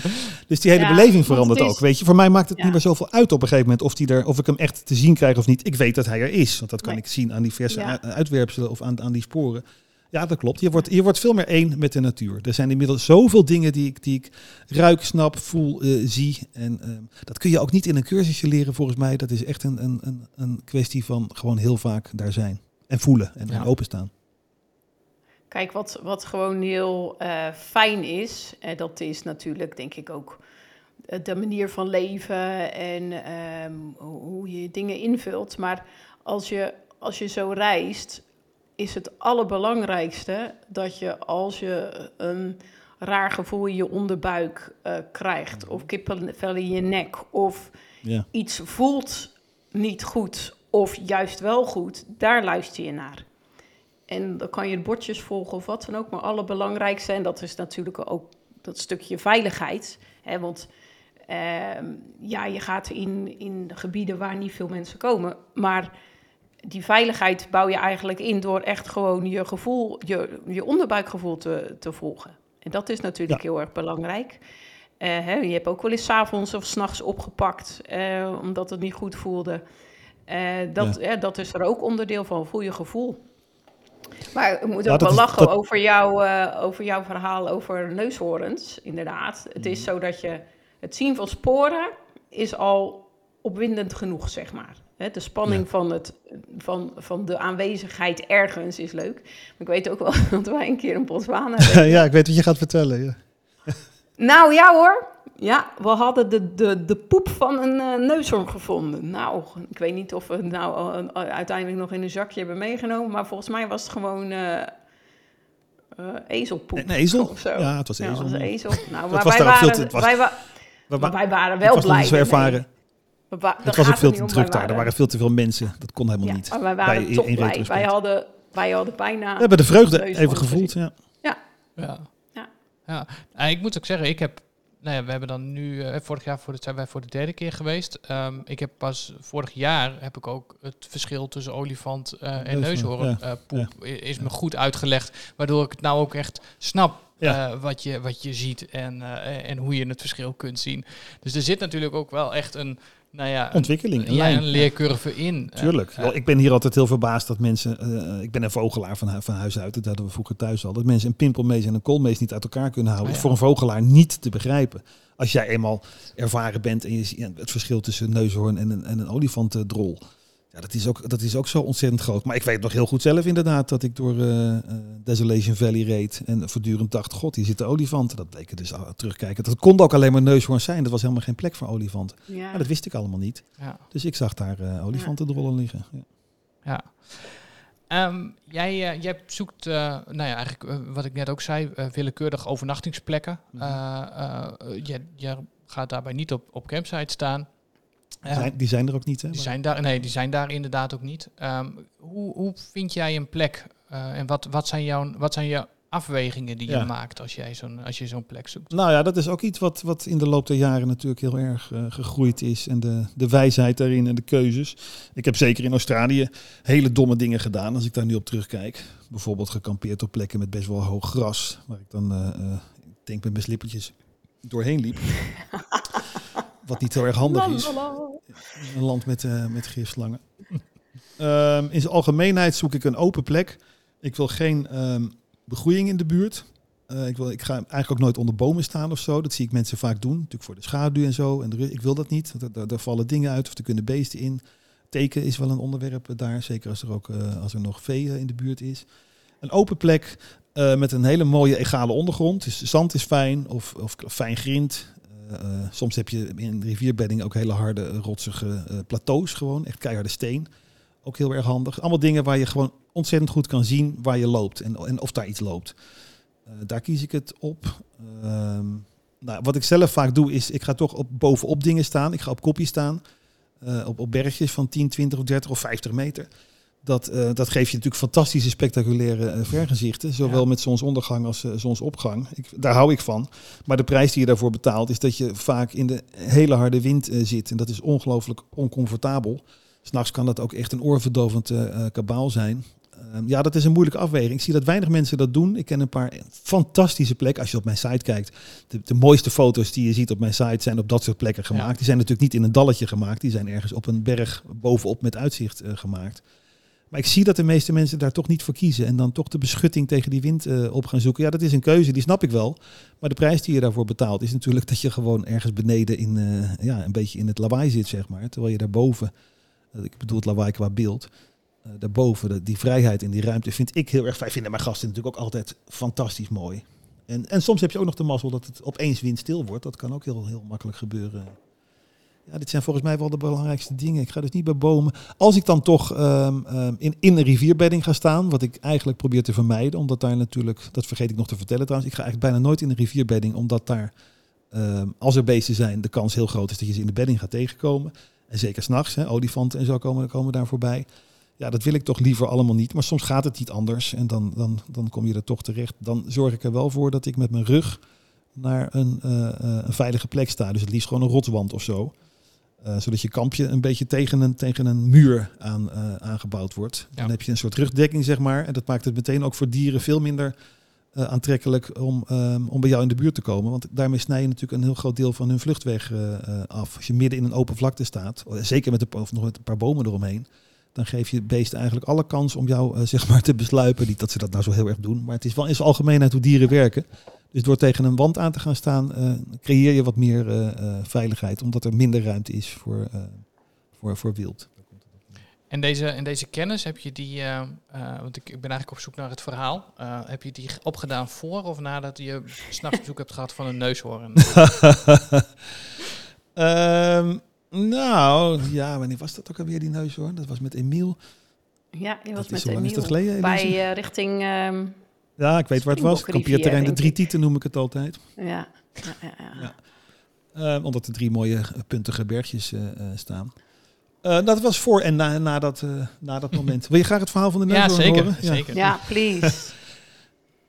Dus die hele Ja, beleving verandert is- ook. Weet je, voor mij maakt het Ja. niet meer zoveel uit op een gegeven moment of, die er, of ik hem echt te zien krijg of niet. Ik weet dat hij er is, want dat kan Nee. ik zien aan die verse uitwerpselen of aan, aan die sporen. Ja, dat klopt. Je wordt, je wordt veel meer één met de natuur. Er zijn inmiddels zoveel dingen die ik, die ik ruik, snap, voel, eh, zie. En ehm, dat kun je ook niet in een cursusje leren volgens mij. Dat is echt een, een, een, kwestie van gewoon heel vaak daar zijn. En voelen en, openstaan. Kijk, wat, wat gewoon heel eh, fijn is, en dat is natuurlijk denk ik ook eh, de manier van leven en ehm, hoe hoe je dingen invult. Maar als je, als je zo reist, is het allerbelangrijkste dat je als je een raar gevoel in je onderbuik eh, krijgt, of kippenvel in je nek, of Ja. iets voelt niet goed, of juist wel goed, daar luister je naar. En dan kan je bordjes volgen of wat dan ook, maar allerbelangrijkste, en dat is natuurlijk ook dat stukje veiligheid. Hè, want ehm, ja, je gaat in, in gebieden waar niet veel mensen komen, maar die veiligheid bouw je eigenlijk in door echt gewoon je gevoel, je, je onderbuikgevoel te, te volgen. En dat is natuurlijk heel erg belangrijk. Eh, hè, je hebt ook wel eens 's avonds of s'nachts opgepakt eh, omdat het niet goed voelde. Eh, dat, hè, dat is er ook onderdeel van, voel je gevoel. Maar ik moet Ja, ook wel is- lachen dat- over, jouw, eh, over jouw verhaal over neushoorns, inderdaad. Het Mhm. is zo dat je het zien van sporen is al opwindend genoeg, zeg maar. De spanning Ja. van, het, van, van de aanwezigheid ergens is leuk. Maar ik weet ook wel dat wij een keer in Botswana... ja, ik weet wat je gaat vertellen. Ja. nou ja hoor, ja, we hadden de, de, de poep van een eh, neushoorn gevonden. Nou, ik weet niet of we het nou eh, uiteindelijk nog in een zakje hebben meegenomen... maar volgens mij was het gewoon eh, ezelpoep. Een ezel? Of zo. Ja, het was Ja, ezel. het was ezel. Nou, maar wij ook veel waren, te- was- wij, wa- maar wij waren wel blij. ervaren. Wa- daar Het was ook veel te druk daar. Er waren- veel te veel mensen. Dat kon helemaal ja, niet. maar wij waren Bij- toch in blij. Wij hadden, wij hadden bijna... We hebben de vreugde even gevoeld. Ja. Ja. Ja. ja. En ik moet ook zeggen, ik heb, nou ja, we hebben dan nu, eh, vorig jaar voor de, zijn wij voor de derde keer geweest. Ehm, ik heb pas vorig jaar heb ik ook het verschil tussen olifant eh, en Neushoorn, neushoorn eh, poep i- is me goed uitgelegd, waardoor ik het nou ook echt snap. Ja. eh, wat, je, wat je ziet en, eh, en hoe je het verschil kunt zien. Dus er zit natuurlijk ook wel echt een, nou ja, Ontwikkeling, een ja, lijn. een leercurve in. Tuurlijk. ik ben hier altijd heel verbaasd dat mensen. eh, ik ben een vogelaar van, van huis uit. Dat hadden we vroeger thuis al. Dat mensen een pimpelmees en een koolmees niet uit elkaar kunnen houden. Ah, ja. voor een vogelaar niet te begrijpen. Als jij eenmaal ervaren bent en je ziet het verschil tussen een neushoorn en een, en een olifantendrol. Ja, dat is, ook, dat is ook zo ontzettend groot. Maar ik weet nog heel goed zelf inderdaad dat ik door eh, eh, Desolation Valley reed. En voortdurend dacht, god, hier zitten olifanten. Dat bleken dus al terugkijken. Dat kon ook alleen maar neushoorns zijn. Dat was helemaal geen plek voor olifanten. Ja. Maar dat wist ik allemaal niet. ja. Dus ik zag daar eh olifantendrollen liggen. Ja. Ja. Ehm, jij, eh, jij zoekt, eh, nou ja, eigenlijk wat ik net ook zei, willekeurig overnachtingsplekken. Eh, je, je gaat daarbij niet op, op campsite staan. Die zijn, die zijn er ook niet, hè? die zijn daar, nee, die zijn daar inderdaad ook niet. Ehm, hoe, hoe vind jij een plek eh, en wat, wat, zijn jouw, wat zijn jouw afwegingen die Ja. je maakt als, jij zo'n, als je zo'n plek zoekt? Nou ja, dat is ook iets wat, wat in de loop der jaren natuurlijk heel erg eh, gegroeid is. En de, de wijsheid daarin en de keuzes. Ik heb zeker in Australië hele domme dingen gedaan als ik daar nu op terugkijk. Bijvoorbeeld gekampeerd op plekken met best wel hoog gras. Waar ik dan, eh, eh, ik denk met mijn slippertjes doorheen liep. wat niet heel erg handig is. Een land met, eh met gifslangen. Ehm, in zijn algemeenheid zoek ik een open plek. Ik wil geen ehm, begroeiing in de buurt. Eh, ik, wil, ik ga eigenlijk ook nooit onder bomen staan of zo. Dat zie ik mensen vaak doen. Natuurlijk voor de schaduw en zo. En de ik wil dat niet. Daar, vallen dingen uit of er kunnen beesten in. Teken is wel een onderwerp daar. Zeker als er ook eh, als er nog vee in de buurt is. Een open plek met een hele mooie egale ondergrond. Dus zand is fijn of, of fijn grind. Eh, eh, soms heb je in rivierbedding ook hele harde, eh, rotsige plateaus gewoon. Echt keiharde steen. Ook heel erg handig. Allemaal dingen waar je gewoon ontzettend goed kan zien waar je loopt en, en of daar iets loopt. Daar kies ik het op. Ehm, nou, wat ik zelf vaak doe is, ik ga toch op, bovenop dingen staan. Ik ga op kopjes staan. op, op bergjes van 10, 20 of 30 of 50 meter. Dat, eh, dat geeft je natuurlijk fantastische, spectaculaire eh, vergezichten. Zowel Ja. met zonsondergang als eh, zonsopgang. Ik, daar hou ik van. Maar de prijs die je daarvoor betaalt is dat je vaak in de hele harde wind zit. En dat is ongelooflijk oncomfortabel. S'nachts kan dat ook echt een oorverdovend kabaal zijn. Ehm, ja, dat is een moeilijke afweging. Ik zie dat weinig mensen dat doen. Ik ken een paar fantastische plekken. Als je op mijn site kijkt, de, de mooiste foto's die je ziet op mijn site zijn op dat soort plekken gemaakt. Ja. Die zijn natuurlijk niet in een dalletje gemaakt. Die zijn ergens op een berg bovenop met uitzicht gemaakt. Maar ik zie dat de meeste mensen daar toch niet voor kiezen. En dan toch de beschutting tegen die wind eh, op gaan zoeken. Ja, dat is een keuze, die snap ik wel. Maar de prijs die je daarvoor betaalt is natuurlijk dat je gewoon ergens beneden in, eh, ja, een beetje in het lawaai zit, zeg maar. Terwijl je daarboven, eh, ik bedoel het lawaai qua beeld, daarboven, die vrijheid en die ruimte vind ik heel erg fijn. Vinden mijn gasten natuurlijk ook altijd fantastisch mooi. En, en soms heb je ook nog de mazzel dat het opeens windstil wordt. Dat kan ook heel, heel makkelijk gebeuren Ja, dit zijn volgens mij wel de belangrijkste dingen. Ik ga dus niet bij bomen. Als ik dan toch ehm, ehm, in, in een rivierbedding ga staan, wat ik eigenlijk probeer te vermijden, omdat daar natuurlijk, dat vergeet ik nog te vertellen trouwens, ik ga eigenlijk bijna nooit in een rivierbedding, omdat daar, ehm, als er beesten zijn, de kans heel groot is dat je ze in de bedding gaat tegenkomen. En zeker s'nachts, olifanten en zo komen, komen daar voorbij. Ja, dat wil ik toch liever allemaal niet. Maar soms gaat het niet anders en dan, dan, dan kom je er toch terecht. Dan zorg ik er wel voor dat ik met mijn rug naar een, eh, eh, een veilige plek sta. Dus het liefst gewoon een rotswand of zo. Uh, zodat je kampje een beetje tegen een, tegen een muur aan, uh, aangebouwd wordt. Dan heb je een soort rugdekking, zeg maar. En dat maakt het meteen ook voor dieren veel minder uh, aantrekkelijk om, um, om bij jou in de buurt te komen. Want daarmee snij je natuurlijk een heel groot deel van hun vluchtweg af. Als je midden in een open vlakte staat, zeker met, een, of nog met een paar bomen eromheen, dan geef je beesten eigenlijk alle kans om jou zeg maar te besluipen. Niet dat ze dat nou zo heel erg doen, maar het is wel in zijn algemeenheid hoe dieren werken. Dus door tegen een wand aan te gaan staan, uh, creëer je wat meer uh, uh, veiligheid, omdat er minder ruimte is voor, voor, voor wild. En deze, en deze kennis, heb je die, want ik, ik ben eigenlijk op zoek naar het verhaal, heb je die opgedaan voor of nadat je s'nachts bezoek hebt gehad van een neushoorn? um, nou, ja, wanneer was dat ook alweer, die neushoorn? Dat was met Emiel. Ja, je was Dat met Emiel dat geleden, bij eh, richting... ehm, Ja, ik weet waar het was. Kampeerterrein de Drie. Tieten noem ik het altijd. ja, ja, ja, ja. Ja. Eh, omdat er drie mooie eh, puntige bergjes eh, eh, staan. Eh, dat was voor en na, na, dat, eh, na dat moment. Wil je graag het verhaal van de ja, neushoorn zeker. horen? zeker. Ja, please.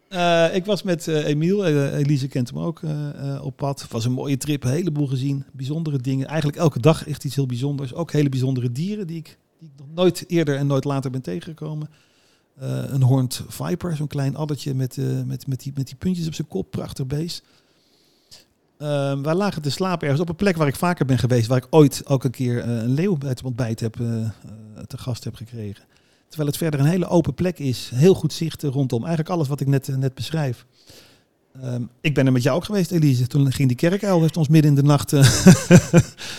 Eh, ik was met eh, Emiel, Elise kent hem ook, eh, eh, op pad. Het was een mooie trip, een heleboel gezien. Bijzondere dingen. Eigenlijk elke dag echt iets heel bijzonders. Ook hele bijzondere dieren die ik, die ik nog nooit eerder en nooit later ben tegengekomen. Eh, een horned viper, zo'n klein addertje met, eh, met, met, die, met die puntjes op zijn kop. Prachtig beest. Ehm, wij lagen te slapen ergens op een plek waar ik vaker ben geweest. Waar ik ooit ook een keer eh, een leeuw bij het ontbijt heb, te gast heb gekregen. Terwijl het verder een hele open plek is. Heel goed zicht rondom. Eigenlijk alles wat ik net, net beschrijf. Ehm, ik ben er met jou ook geweest, Elise. Toen ging die kerkuil, heeft ons midden in de nacht...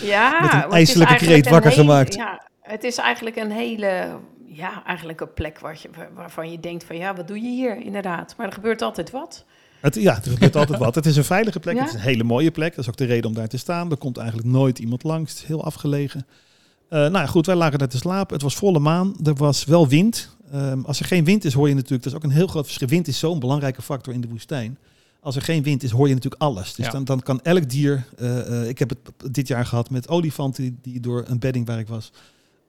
Ja, Met een ijselijke kreet wakker hele- gemaakt. Ja, het is eigenlijk een hele, ja, eigenlijk een plek waar je, waar- waarvan je denkt van, ja, wat doe je hier inderdaad? Maar er gebeurt altijd wat. Het, ja, er gebeurt altijd wat. Het is een veilige plek. Ja? Het is een hele mooie plek. Dat is ook de reden om daar te staan. Er komt eigenlijk nooit iemand langs. Heel afgelegen. Eh, nou ja, goed, wij lagen daar te slapen. Het was volle maan. Er was wel wind. Ehm, als er geen wind is, hoor je natuurlijk... Dat is ook een heel groot verschil. Wind is zo'n belangrijke factor in de woestijn. Als er geen wind is, hoor je natuurlijk alles. Dus Ja. dan, dan kan elk dier... eh, eh, ik heb het dit jaar gehad met olifanten... die, die door een bedding waar ik was...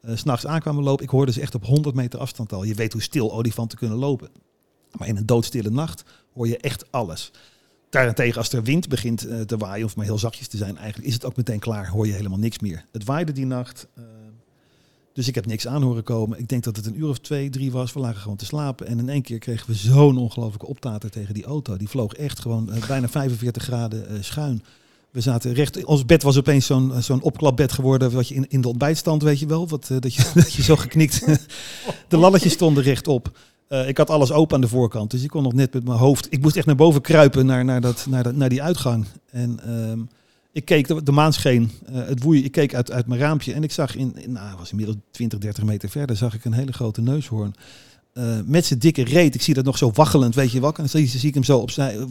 s s'nachts aankwamen lopen. Ik hoorde ze echt op 100 meter afstand al. Je weet hoe stil olifanten kunnen lopen. Maar in een doodstille nacht hoor je echt alles. Daarentegen, als er wind begint eh, te waaien, of maar heel zachtjes te zijn, eigenlijk is het ook meteen klaar. Hoor je helemaal niks meer. Het waaide die nacht. eh, dus ik heb niks aan horen komen. Ik denk dat het een uur of twee, drie was. We lagen gewoon te slapen. En in één keer kregen we zo'n ongelofelijke optater tegen die auto. Die vloog echt gewoon bijna 45 graden schuin. We zaten recht. Ons bed was opeens zo'n eh, zo'n opklapbed geworden. Wat je in, in de ontbijtstand, weet je wel. Wat, eh, dat, je, dat je zo geknikt. de lalletjes stonden rechtop. Eh, ik had alles open aan de voorkant, dus ik kon nog net met mijn hoofd. Ik moest echt naar boven kruipen naar, naar, dat, naar, dat, naar die uitgang. En ehm, ik keek, de, de maan scheen, het woei. Ik keek uit, uit mijn raampje en ik zag in, in nou, was inmiddels 20, 30 meter verder, zag ik een hele grote neushoorn. Eh, met zijn dikke reet, ik zie dat nog zo waggelend, weet je wel. En dan zie, zie ik hem zo opzij eh,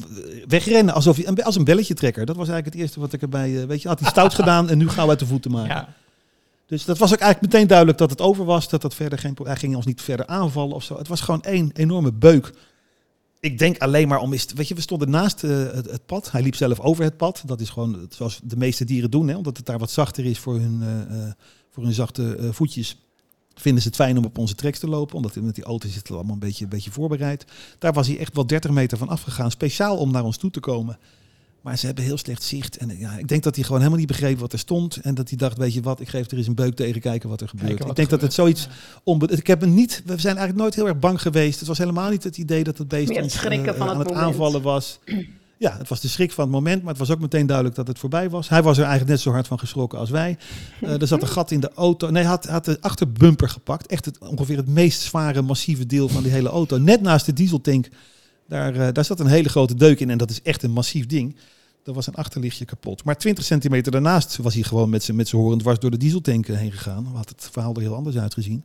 wegrennen, alsof hij, als een belletje trekker. Dat was eigenlijk het eerste wat ik erbij, eh, weet je, had hij stout gedaan en nu gauw uit de voeten maken. Ja. Dus dat was ook eigenlijk meteen duidelijk dat het over was. Dat dat verder geen, hij ging ons niet verder aanvallen of zo. Het was gewoon één enorme beuk. Ik denk alleen maar om is. Weet je, we stonden naast het, het pad. Hij liep zelf over het pad. Dat is gewoon zoals de meeste dieren doen, hè, omdat het daar wat zachter is voor hun, voor hun zachte voetjes. Vinden ze het fijn om op onze tracks te lopen, omdat met die auto zit het allemaal een beetje, een beetje voorbereid. Daar was hij echt wel 30 meter van afgegaan, speciaal om naar ons toe te komen. Maar ze hebben heel slecht zicht. En ja, ik denk dat hij gewoon helemaal niet begreep wat er stond. En dat hij dacht, weet je wat, ik geef er eens een beuk tegen, kijken wat er gebeurt. Ik denk dat het zoiets onbe- Ik heb hem niet, we zijn eigenlijk nooit heel erg bang geweest. Het was helemaal niet het idee dat het beest Meer het ons schrikken eh, van het aan het aanvallen was. Ja, het was de schrik van het moment, maar het was ook meteen duidelijk dat het voorbij was. Hij was er eigenlijk net zo hard van geschrokken als wij. Eh, er zat een gat in de auto. Nee, hij had, had de achterbumper gepakt. Echt het, ongeveer het meest zware, massieve deel van die hele auto. Net naast de dieseltank. Daar, eh, daar zat een hele grote deuk in en dat is echt een massief ding. Er was een achterlichtje kapot. Maar 20 centimeter daarnaast was hij gewoon met zijn met horen dwars door de dieseltank eh, heen gegaan. Had het verhaal er heel anders uitgezien.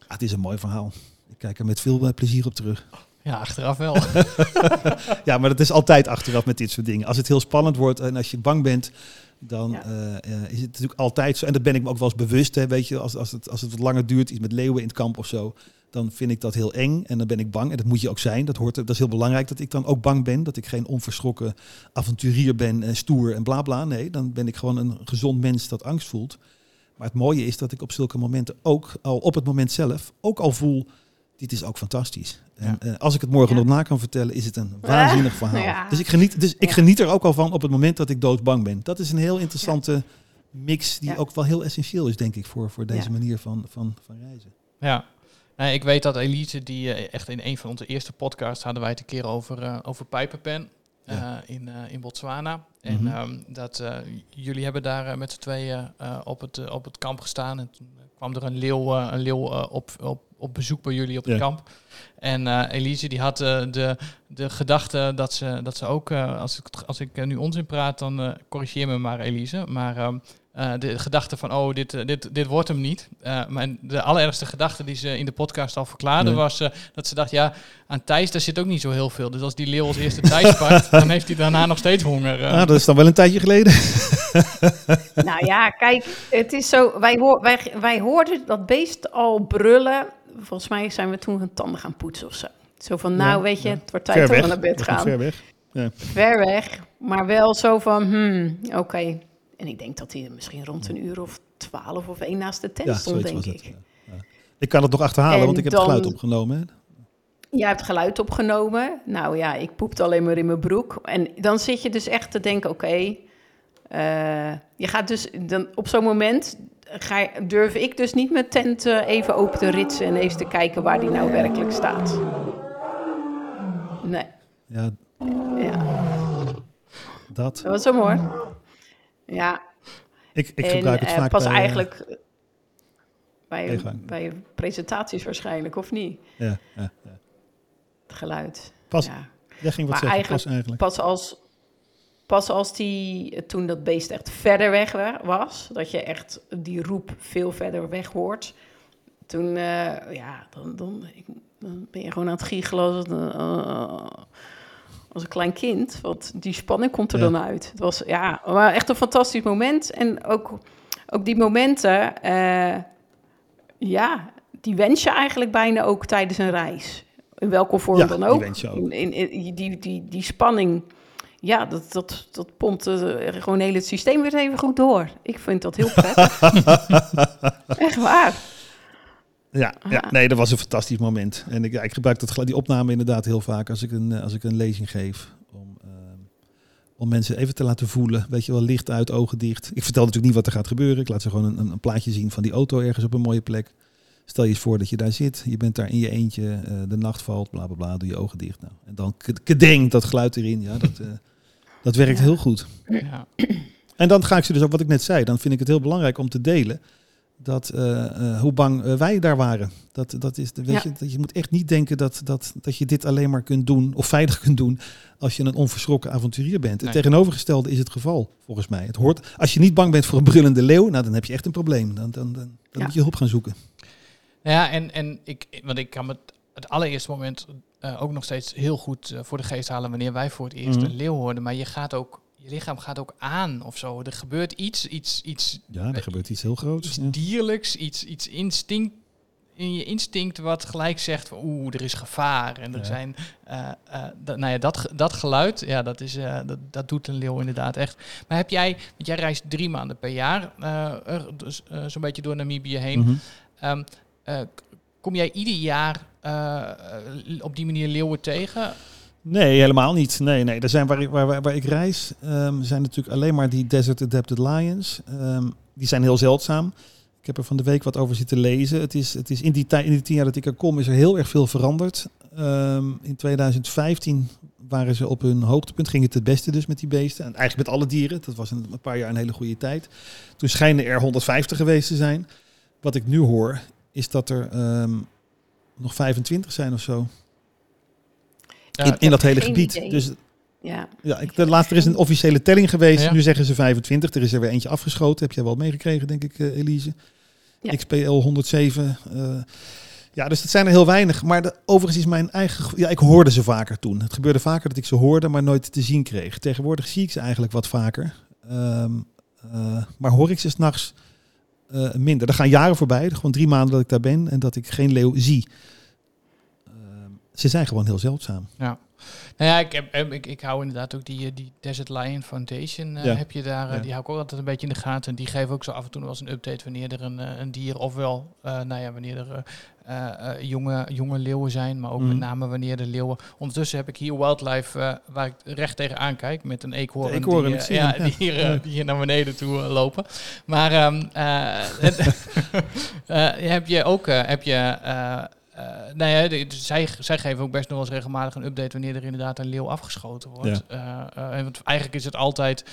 Ah, het is een mooi verhaal. Ik kijk er met veel plezier op terug. Ja, achteraf wel. Ja, maar dat is altijd achteraf met dit soort dingen. Als het heel spannend wordt en als je bang bent, dan Ja. eh, eh, is het natuurlijk altijd zo. En dat ben ik me ook wel eens bewust. Hè, weet je, als, als, het, als het wat langer duurt, iets met leeuwen in het kamp of zo, dan vind ik dat heel eng en dan ben ik bang. En dat moet je ook zijn. Dat, hoort, er- dat is heel belangrijk dat ik dan ook bang ben. Dat ik geen onverschrokken avonturier ben en stoer en bla bla. Nee, dan ben ik gewoon een gezond mens dat angst voelt. Maar het mooie is dat ik op zulke momenten ook al op het moment zelf ook al voel. Dit is ook fantastisch. En eh, als ik het morgen Ja. nog na kan vertellen, is het een waanzinnig verhaal. Ja. Dus, ik geniet, dus ik geniet er ook al van op het moment dat ik doodbang ben. Dat is een heel interessante mix die Ja. ook wel heel essentieel is, denk ik, voor, voor deze Ja. manier van, van, van reizen. Ja. Nee, ik weet dat Elise, die eh, echt in een van onze eerste podcasts hadden wij het een keer over, eh over Pijperpen Ja. eh, in, eh, in Botswana. En Mhm. ehm, dat eh, jullie hebben daar met z'n tweeën eh, op, het, op het kamp gestaan. En toen kwam er een leeuw, een leeuw op, op, op bezoek bij jullie op het Ja. kamp. En eh, Elise die had eh, de, de gedachte dat ze, dat ze ook, eh, als ik, als ik nu onzin praat, dan eh, corrigeer me maar Elise. Maar ehm, eh, de gedachte van, oh, dit, dit, dit wordt hem niet. Eh, maar de allerergste gedachte die ze in de podcast al verklaarde Nee. was eh, dat ze dacht, ja, aan Thijs daar zit ook niet zo heel veel. Dus als die leeuw als eerste Thijs pakt, dan heeft hij daarna nog steeds honger. Ah, dat is dan wel een tijdje geleden. Nou ja, kijk, het is zo. Wij, hoor, wij, wij hoorden dat beest al brullen. Volgens mij zijn we toen hun tanden gaan poetsen of zo. Zo van, nou Ja, weet je, ja. het wordt tijd om naar bed gaan. Ver weg. Ver weg, maar wel zo van, hmm, oké. En ik denk dat hij misschien rond een uur of twaalf of één naast de tent Ja, stond, denk ik. het. ja. Ja. Ik kan het nog achterhalen, En want ik heb dan- het geluid opgenomen. Hè? Jij hebt geluid opgenomen. Nou ja, ik poepte alleen maar in mijn broek. En dan zit je dus echt te denken, oké... eh, je gaat dus dan op zo'n moment... Ga, je- durf ik dus niet mijn tent eh, even open te ritsen... en eens te kijken waar die nou werkelijk staat. Nee, Ja, ja. dat. Dat was zo mooi. Ja, Ik, ik en gebruik het eh, vaak pas bij, eh, eigenlijk bij, Meegang. bij presentaties waarschijnlijk, of niet? Ja, ja, ja. Het geluid. Pas, Ja. jij ging wat Maar zeggen, pas eigenlijk- eigenlijk. Pas als, pas als die, toen dat beest echt verder weg wa- was, dat je echt die roep veel verder weg hoort, toen, eh, ja, dan, dan, ik- dan ben je gewoon aan het giechelen als, een, eh, als een klein kind. Want die spanning komt er Ja. dan uit. Het was ja, maar echt een fantastisch moment. En ook, ook die momenten, eh, ja, die wens je eigenlijk bijna ook tijdens een reis. In welke vorm Ja, dan die ook. wens je ook. In, in, in- die, die, die spanning, ja, dat, dat, dat pompt eh, gewoon heel het systeem weer even goed door. Ik vind dat heel prettig. Echt waar. Ja, ja, Ah. nee, dat was een fantastisch moment. En ik, ja, ik gebruik dat, die opname inderdaad heel vaak als ik een, eh, als ik een lezing geef. Om, ehm, om mensen even te laten voelen. Weet je wel, licht uit, ogen dicht. Ik vertel natuurlijk niet wat er gaat gebeuren. Ik laat ze gewoon een, een, plaatje zien van die auto ergens op een mooie plek. Stel je eens voor dat je daar zit. Je bent daar in je eentje. eh, de nacht valt, bla bla bla. Doe je ogen dicht. Nou, en dan k- kedeng, dat geluid erin. Ja, dat, eh, dat werkt Ja. heel goed. Ja. En dan ga ik ze dus ook, wat ik net zei, dan vind ik het heel belangrijk om te delen dat eh, eh, hoe bang eh, wij daar waren. Dat, dat is, de- weet Ja. je, dat je moet echt niet denken dat, dat, dat je dit alleen maar kunt doen of veilig kunt doen als je een onverschrokken avonturier bent. Nee. Het tegenovergestelde is het geval, volgens mij. Het hoort, als je niet bang bent voor een brullende leeuw, nou, dan heb je echt een probleem. Dan, dan, dan, dan Ja. moet je hulp gaan zoeken. Ja, en, en ik, want ik kan me het, het allereerste moment eh, ook nog steeds heel goed eh, voor de geest halen wanneer wij voor het eerst Mhm. een leeuw hoorden. Maar je gaat ook, je lichaam gaat ook aan of zo. Er gebeurt iets, iets, iets, Ja, er gebeurt iets heel groots. iets Ja. dierlijks, iets, iets instinct in je instinct wat gelijk zegt van oeh, er is gevaar. En er Ja. zijn, eh, eh, dat, nou ja, dat, dat geluid, ja, dat, is, eh, dat, dat doet een leeuw inderdaad echt. Maar heb jij, want jij reist drie maanden per jaar, eh, dus, eh, zo'n beetje door Namibië heen. Mhm. Ehm, eh, kom jij ieder jaar eh, eh, op die manier leeuwen tegen? Nee, helemaal niet. Nee, nee. Er zijn waar, ik, waar, waar, ik reis, ehm, zijn natuurlijk alleen maar die Desert Adapted Lions. Ehm, die zijn heel zeldzaam. Ik heb er van de week wat over zitten lezen. Het is, het is in, die tijd, in die tien jaar dat ik er kom, is er heel erg veel veranderd. Ehm, in 2015 waren ze op hun hoogtepunt. Ging het het beste dus met die beesten. En eigenlijk met alle dieren. Dat was een, een paar jaar een hele goede tijd. Toen schijnen er 150 geweest te zijn. Wat ik nu hoor, is dat er ehm, nog 25 zijn of zo. Ja, in, in dat hele gebied. idee. Dus Ja. ja, ik, de laatste, er is een officiële telling geweest. Ja. Nu zeggen ze 25. Er is er weer eentje afgeschoten. Heb jij wel meegekregen, denk ik, eh, Elise? Ja. XPL 107. eh, ja, dus dat zijn er heel weinig. Maar de, overigens is mijn eigen... ge- Ja, ik hoorde ze vaker toen. Het gebeurde vaker dat ik ze hoorde, maar nooit te zien kreeg. Tegenwoordig zie ik ze eigenlijk wat vaker. Ehm, Eh, maar hoor ik ze s'nachts uh, minder. Er gaan jaren voorbij, gewoon drie maanden dat ik daar ben en dat ik geen leeuw zie. Uh, ze zijn gewoon heel zeldzaam. Ja. Nou ja, ik, heb, ik, ik hou inderdaad ook die, die Desert Lion Foundation. Uh, ja. Heb je daar, ja. die hou ik ook altijd een beetje in de gaten. En die geven ook zo af en toe wel eens een update wanneer er een, een dier, ofwel, nou ja, wanneer er jonge, jonge leeuwen zijn, maar ook mm. met name wanneer de leeuwen. Ondertussen heb ik hier Wildlife, waar ik recht tegenaan kijk, met een eekhoorn, eekhoorn die, ja, die, hier, die hier naar beneden toe lopen. Maar um, heb je ook heb je uh, nou ja, de, zij, zij geven ook best nog wel eens regelmatig een update wanneer er inderdaad een leeuw afgeschoten wordt. Ja. Uh, uh, want eigenlijk is het altijd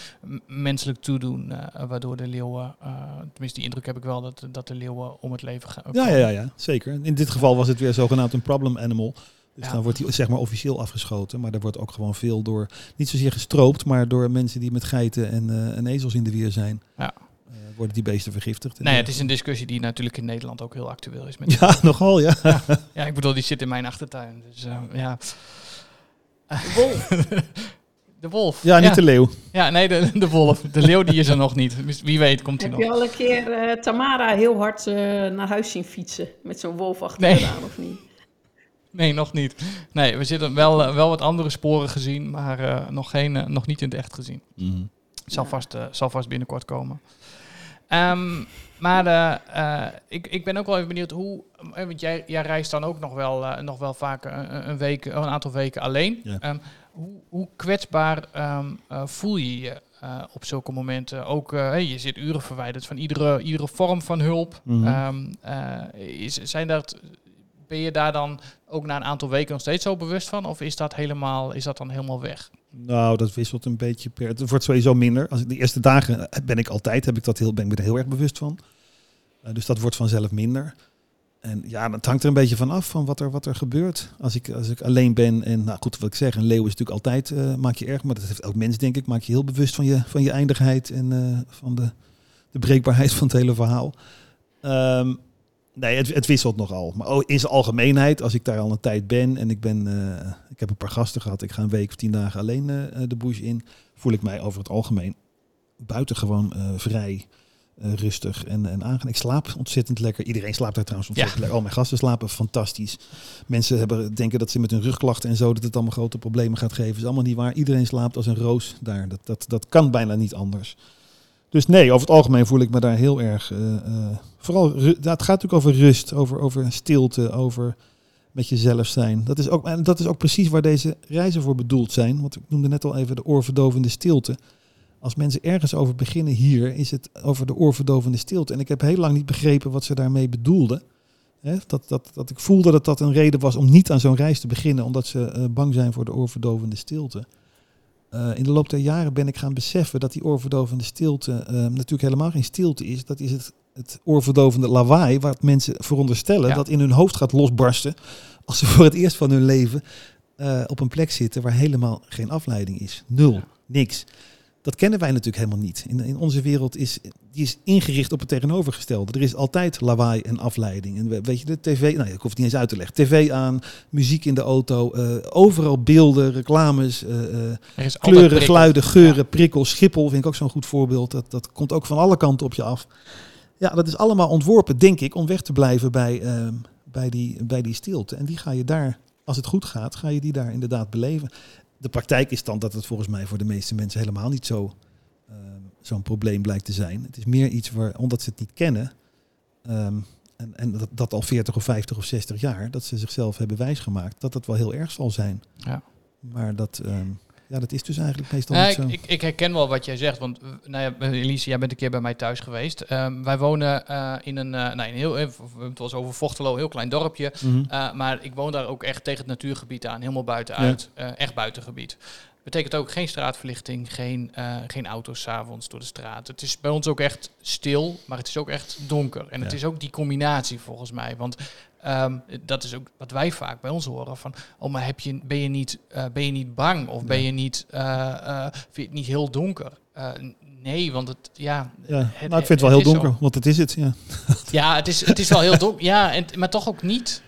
menselijk toedoen, waardoor de leeuwen, tenminste die indruk heb ik wel, dat, dat de leeuwen om het leven gaan. Ja, ja, ja, ja, zeker. In dit geval was het weer zogenaamd een problem animal. Dus ja. dan wordt hij zeg maar officieel afgeschoten. Maar er wordt ook gewoon veel door, niet zozeer gestroopt, maar door mensen die met geiten en, en ezels in de weer zijn. Ja worden die beesten vergiftigd. Nee, het is een discussie die natuurlijk in Nederland ook heel actueel is. Met ja, nogal, ja. ja. ja. ik bedoel, die zit in mijn achtertuin. Dus uh, ja. De wolf. de wolf. Ja, niet de leeuw. Ja, nee, de, de wolf. De leeuw die is er nog niet. Wie weet komt hij nog. Heb je al een keer uh, Tamara heel hard uh, naar huis zien fietsen met zo'n wolf achteraan, nee. of niet? Nee, nog niet. Nee, we zitten wel, wel wat andere sporen gezien, maar nog, geen, nog niet in het echt gezien. Mm -hmm. zal, ja. vast, zal vast binnenkort komen. Um, maar uh, ik, ik ben ook wel even benieuwd hoe. Eh, want jij, jij reist dan ook nog wel, uh, nog wel vaak een, een, week, een aantal weken alleen. Ja. Um, hoe, hoe, kwetsbaar um, voel je je op zulke momenten? Ook hey, je zit uren verwijderd van iedere, iedere vorm van hulp. Mm -hmm. is, zijn dat, ben je daar dan ook na een aantal weken nog steeds zo bewust van? Of is dat, helemaal, is dat dan helemaal weg? Nou, dat wisselt een beetje per. Het wordt sowieso minder. Als ik de eerste dagen ben ik altijd, heb ik dat heel, ben ik er heel erg bewust van. Uh, dus dat wordt vanzelf minder. En ja, dat hangt er een beetje van af van wat er, wat er gebeurt. Als ik, als ik alleen ben en nou goed, wat ik zeg, een leeuw is natuurlijk altijd, uh, maak je erg, maar dat heeft elk mens denk ik, maak je heel bewust van je, van je eindigheid en van de, de breekbaarheid van het hele verhaal. Um, Nee, het, het, wisselt nogal. Maar in zijn algemeenheid, als ik daar al een tijd ben en ik, ben, uh, ik heb een paar gasten gehad, ik ga een week of tien dagen alleen uh, de bush in, voel ik mij over het algemeen buitengewoon uh, vrij, rustig en, en aangenaam. Ik slaap ontzettend lekker. Iedereen slaapt daar trouwens ontzettend ja. lekker. Al mijn gasten slapen fantastisch. Mensen hebben, denken dat ze met hun rugklachten en zo, dat het allemaal grote problemen gaat geven. Is allemaal niet waar. Iedereen slaapt als een roos daar. Dat, dat, dat kan bijna niet anders. Dus nee, over het algemeen voel ik me daar heel erg. Uh, uh, vooral, het gaat natuurlijk over rust, over, over stilte, over met jezelf zijn. Dat is, ook, en dat is ook precies waar deze reizen voor bedoeld zijn. Want ik noemde net al even de oorverdovende stilte. Als mensen ergens over beginnen hier, is het over de oorverdovende stilte. En ik heb heel lang niet begrepen wat ze daarmee bedoelden. dat, dat, dat ik voelde dat dat een reden was om niet aan zo'n reis te beginnen, omdat ze uh, bang zijn voor de oorverdovende stilte. Uh, in de loop der jaren ben ik gaan beseffen dat die oorverdovende stilte uh, natuurlijk helemaal geen stilte is. Dat is het, het oorverdovende lawaai, waar mensen veronderstellen ja. dat in hun hoofd gaat losbarsten als ze voor het eerst van hun leven uh, op een plek zitten waar helemaal geen afleiding is. Nul, ja. niks. Dat kennen wij natuurlijk helemaal niet. In, in onze wereld is die is ingericht op het tegenovergestelde. Er is altijd lawaai en afleiding. En weet je, de tv, nou, ik hoef het niet eens uit te leggen. TV aan, muziek in de auto, uh, overal beelden, reclames, uh, kleuren, geluiden, geuren, ja. prikkels. Schiphol vind ik ook zo'n goed voorbeeld. Dat, dat komt ook van alle kanten op je af. Ja, dat is allemaal ontworpen, denk ik, om weg te blijven bij, uh, bij, die, bij die stilte. En die ga je daar, als het goed gaat, ga je die daar inderdaad beleven. De praktijk is dan dat het volgens mij voor de meeste mensen helemaal niet zo zo'n probleem blijkt te zijn. Het is meer iets waar, omdat ze het niet kennen, um, en, en dat, dat, al 40 of 50 of 60 jaar, dat ze zichzelf hebben wijsgemaakt, dat het wel heel erg zal zijn. Ja. Maar dat, um, ja, dat is dus eigenlijk meestal niet zo. Ik, ik, herken wel wat jij zegt, want nou ja, Elise, jij bent een keer bij mij thuis geweest. Um, wij wonen uh, in een, uh, nou, een heel, hebben het was over Vochtelo, een heel klein dorpje. Mm -hmm. uh, maar ik woon daar ook echt tegen het natuurgebied aan, helemaal buitenuit, ja. echt buitengebied. Betekent ook geen straatverlichting, geen, geen auto's s'avonds door de straat. Het is bij ons ook echt stil, maar het is ook echt donker. En ja. het is ook die combinatie volgens mij. Want um, dat is ook wat wij vaak bij ons horen. Van, oh, maar heb je, ben, je niet, uh, ben je niet bang? Of ben je niet, uh, vind je het niet heel donker? nee, want het, ja... ja. Het, nou, ik vind het wel heel donker, zo. want het is het, ja. Ja, het is, het is wel heel donker. Ja, en, maar toch ook niet.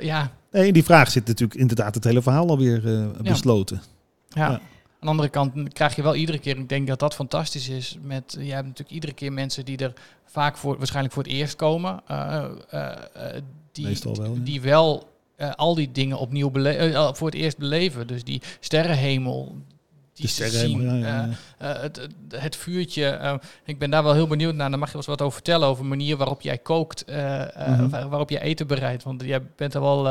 ja. Nee, in die vraag zit natuurlijk inderdaad het hele verhaal alweer besloten. Ja. ja. De andere kant krijg je wel iedere keer, ik denk dat dat fantastisch is, met, je hebt natuurlijk iedere keer mensen die er vaak voor, waarschijnlijk voor het eerst komen, uh, uh, die, Meestal wel, ja. die wel uh, al die dingen opnieuw bele- voor het eerst beleven. Dus die sterrenhemel. Sterrenhemel, zien, ja, ja, uh, het, vuurtje. ik ben daar wel heel benieuwd naar. Daar mag je wel eens wat over vertellen. Over de manier waarop jij kookt. Waar, waarop je eten bereidt. Want jij bent er wel.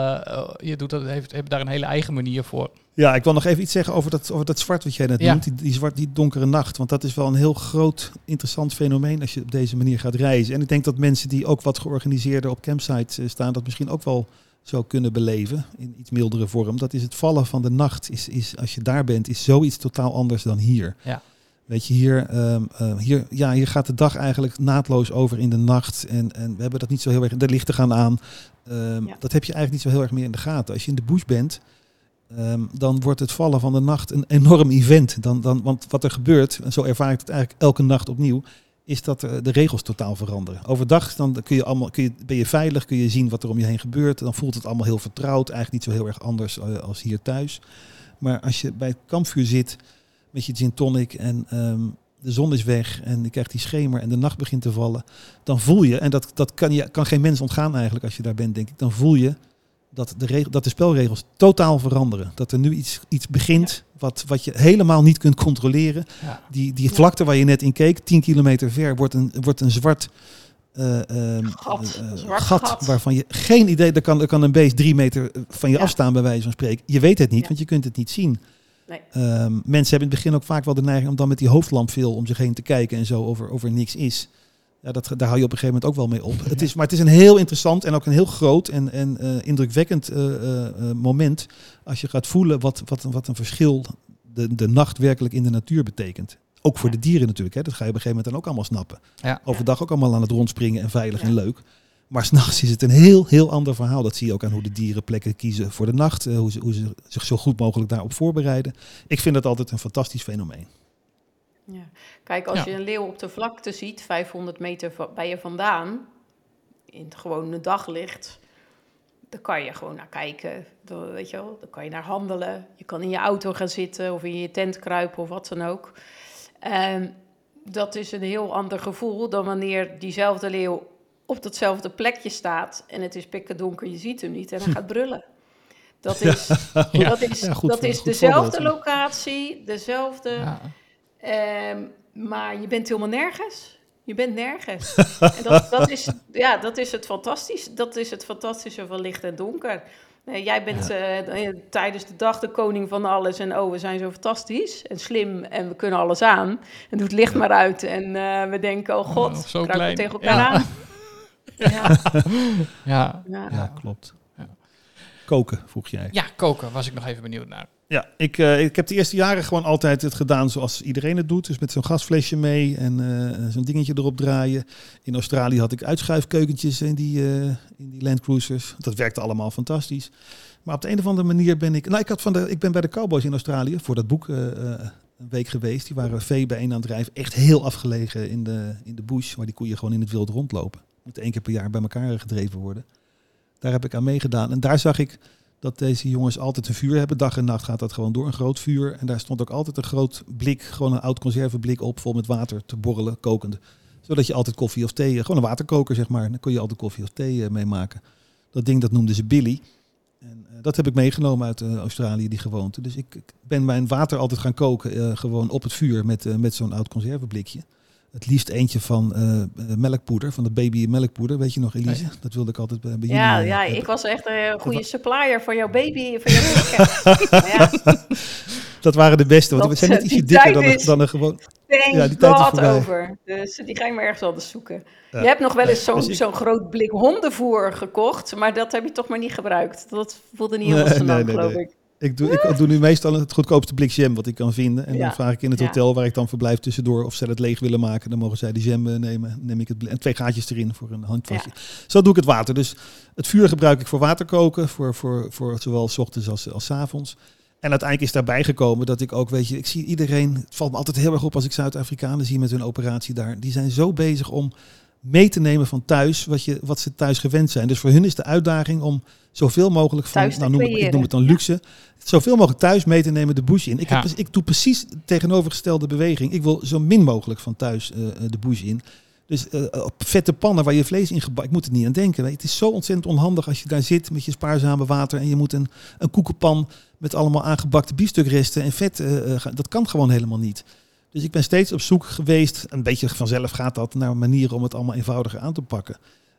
je doet dat, heeft, heeft daar een hele eigen manier voor. Ja, ik wil nog even iets zeggen over dat, over dat zwart wat jij net Ja. noemt. Die, die, zwart, die donkere nacht. Want dat is wel een heel groot, interessant fenomeen als je op deze manier gaat reizen. En ik denk dat mensen die ook wat georganiseerder op campsites eh, staan, dat misschien ook wel zou kunnen beleven in iets mildere vorm. Dat is het vallen van de nacht. Is, is, als je daar bent, is zoiets totaal anders dan hier. Ja. Weet je, hier, ehm, eh, hier, ja, hier gaat de dag eigenlijk naadloos over in de nacht. En, en we hebben dat niet zo heel erg. De lichten gaan aan. Ehm, Ja. Dat heb je eigenlijk niet zo heel erg meer in de gaten. Als je in de bush bent, ehm, dan wordt het vallen van de nacht een enorm event. Dan, dan, want wat er gebeurt, en zo ervaar ik het eigenlijk elke nacht opnieuw, is dat eh, de regels totaal veranderen. Overdag dan kun je allemaal, kun je, ben je veilig, kun je zien wat er om je heen gebeurt. Dan voelt het allemaal heel vertrouwd, eigenlijk niet zo heel erg anders eh, als hier thuis. Maar als je bij het kampvuur zit met je gin tonic en ehm, de zon is weg en je krijgt die schemer en de nacht begint te vallen, dan voel je, en dat, dat kan, je, kan geen mens ontgaan eigenlijk als je daar bent, denk ik, dan voel je dat de, regel, dat de spelregels totaal veranderen. Dat er nu iets, iets begint wat, wat je helemaal niet kunt controleren. Ja. Die, die Ja. vlakte waar je net in keek, 10 kilometer ver, wordt een, wordt een zwart, eh, ehm, Gat, eh, zwart gat, gat. waarvan je geen idee, er kan, er kan een beest drie meter van je Ja. afstaan bij wijze van spreken. Je weet het niet, Ja. want je kunt het niet zien. Nee. Ehm, mensen hebben in het begin ook vaak wel de neiging om dan met die hoofdlamp veel om zich heen te kijken en zo over, over niks is. Ja, dat, daar hou je op een gegeven moment ook wel mee op. Het is, maar het is een heel interessant en ook een heel groot en, en eh, indrukwekkend eh, eh, moment als je gaat voelen wat, wat, wat een verschil de, de nacht werkelijk in de natuur betekent. Ook voor Ja. de dieren natuurlijk. Hè. Dat ga je op een gegeven moment dan ook allemaal snappen. Ja. Overdag ook allemaal aan het rondspringen en veilig Ja. en leuk. Maar s'nachts is het een heel, heel ander verhaal. Dat zie je ook aan hoe de dieren plekken kiezen voor de nacht. hoe, ze, hoe ze zich zo goed mogelijk daarop voorbereiden. Ik vind dat altijd een fantastisch fenomeen. Ja. Kijk, als Ja. je een leeuw op de vlakte ziet, 500 meter bij je vandaan, in het gewone daglicht, dan kan je gewoon naar kijken. Dan, weet je wel, dan kan je naar handelen. Je kan in je auto gaan zitten of in je tent kruipen of wat dan ook. Ehm, dat is een heel ander gevoel dan wanneer diezelfde leeuw op datzelfde plekje staat en het is pikken donker, je ziet hem niet en hij gaat brullen. Dat is, Ja. dat is, Ja, goed dat is dezelfde locatie, dezelfde Ja. Ehm, maar je bent helemaal nergens. Je bent nergens. en dat, dat, is, ja, dat is het fantastische. Dat is het fantastische van licht en donker. Eh, jij bent eh, eh, tijdens de dag de koning van alles. En oh, we zijn zo fantastisch en slim en we kunnen alles aan. En doe het licht maar uit. En we denken, oh god, Oh, zo tegen elkaar Ja. aan. Ja. Ja, klopt. Koken, vroeg jij. ja, koken was ik nog even benieuwd naar. Ja, ik, eh, ik heb de eerste jaren gewoon altijd het gedaan zoals iedereen het doet. Dus met zo'n gasflesje mee en eh, zo'n dingetje erop draaien. In Australië had ik uitschuifkeukentjes in die, eh, in die Land Cruisers. Dat werkte allemaal fantastisch. Maar op de een of andere manier ben ik... Nou, ik, had van de, ik ben bij de Cowboys in Australië voor dat boek een week geweest. Die waren vee bijeen aan het drijven. Echt heel afgelegen in de, in de bush, waar die koeien gewoon in het wild rondlopen. Moeten één keer per jaar bij elkaar gedreven worden. Daar heb ik aan meegedaan. En daar zag ik dat deze jongens altijd een vuur hebben. Dag en nacht gaat dat gewoon door, een groot vuur. En daar stond ook altijd een groot blik, gewoon een oud conserveblik op, vol met water te borrelen, kokende. Zodat je altijd koffie of thee, gewoon een waterkoker zeg maar, dan kon je altijd koffie of thee eh, mee maken. Dat ding dat noemden ze Billy. En eh, dat heb ik meegenomen uit eh, Australië, die gewoonte. Dus ik, ben mijn water altijd gaan koken, eh, gewoon op het vuur met, eh, met zo'n oud conserveblikje. Het liefst eentje van eh, eh, melkpoeder, van de baby melkpoeder. Weet je nog, Elise? Ja. Dat wilde ik altijd bij, bij Ja, jullie. ja, eh, ik was echt een goede supplier voor jouw baby, voor jouw ja, Dat waren de beste, want Dat, we zijn net eh, ietsje dikker dan is- dan een gewoon... Ja, die tijd is over. Dus die ga ik maar ergens anders zoeken. Ja. Je hebt nog wel eens zo'n Dus ik- zo'n groot blik hondenvoer gekocht, maar dat heb je toch maar niet gebruikt. Dat voelde niet Nee, zo nee, nee, geloof ik. Ik doe, ik doe nu meestal het goedkoopste blik jam wat ik kan vinden. En Ja. dan vraag ik in het hotel waar ik dan verblijf tussendoor of ze het leeg willen maken. Dan mogen zij de jam eh, nemen. Neem ik het en twee gaatjes erin voor een handvatje. Zo doe ik het water. Dus het vuur gebruik ik voor water koken. Voor, voor, voor zowel s ochtends als, als 's avonds. En uiteindelijk is daarbij gekomen dat ik ook, weet je, ik zie iedereen. Het valt me altijd heel erg op als ik Zuid-Afrikanen zie met hun operatie daar. Die zijn zo bezig om mee te nemen van thuis, wat, je, wat ze thuis gewend zijn. Dus voor hun is de uitdaging om zoveel mogelijk van, Thuis te nou, noem ik, noem het dan Ja. luxe, zoveel mogelijk thuis mee te nemen de bush in. Ik, Ja. heb, dus- ik doe precies de tegenovergestelde beweging. Ik wil zo min mogelijk van thuis eh, eh, de bush in. Dus eh, op vette pannen waar je vlees in gebakken, ik moet er niet aan denken. Het is zo ontzettend onhandig als je daar zit met je spaarzame water en je moet een, een koekenpan met allemaal aangebakte biefstukresten en vet. gaan. dat kan gewoon helemaal niet. Dus ik ben steeds op zoek geweest, een beetje vanzelf gaat dat, naar manieren om het allemaal eenvoudiger aan te pakken.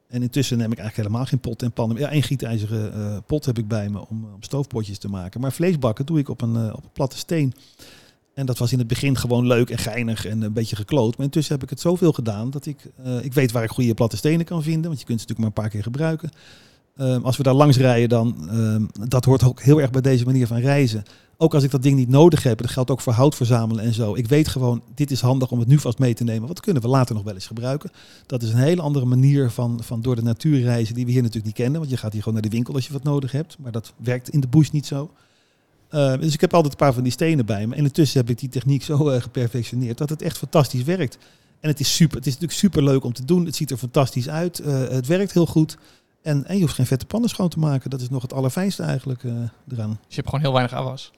En intussen neem ik eigenlijk helemaal geen pot en meer. Ja, één gietijzeren eh, pot heb ik bij me om, om stoofpotjes te maken. Maar vleesbakken doe ik op een, eh, op een platte steen. En dat was in het begin gewoon leuk en geinig en een beetje gekloot. Maar intussen heb ik het zoveel gedaan dat ik, eh, ik weet waar ik goede platte stenen kan vinden. Want je kunt ze natuurlijk maar een paar keer gebruiken. Ehm, als we daar langs rijden, dan ehm, dat hoort ook heel erg bij deze manier van reizen. Ook als ik dat ding niet nodig heb, dat geldt ook voor hout verzamelen en zo. Ik weet gewoon, dit is handig om het nu vast mee te nemen. Wat kunnen we later nog wel eens gebruiken? Dat is een hele andere manier van, van door de natuur reizen die we hier natuurlijk niet kennen. Want je gaat hier gewoon naar de winkel als je wat nodig hebt. Maar dat werkt in de bush niet zo. Uh, dus ik heb altijd een paar van die stenen bij me. En intussen heb ik die techniek zo uh, geperfectioneerd dat het echt fantastisch werkt. En het is, super, het is natuurlijk super leuk om te doen. Het ziet er fantastisch uit. Uh, het werkt heel goed. En, en, je hoeft geen vette pannen schoon te maken. Dat is nog het allerfijnste eigenlijk uh, eraan. Dus je hebt gewoon heel weinig afwas.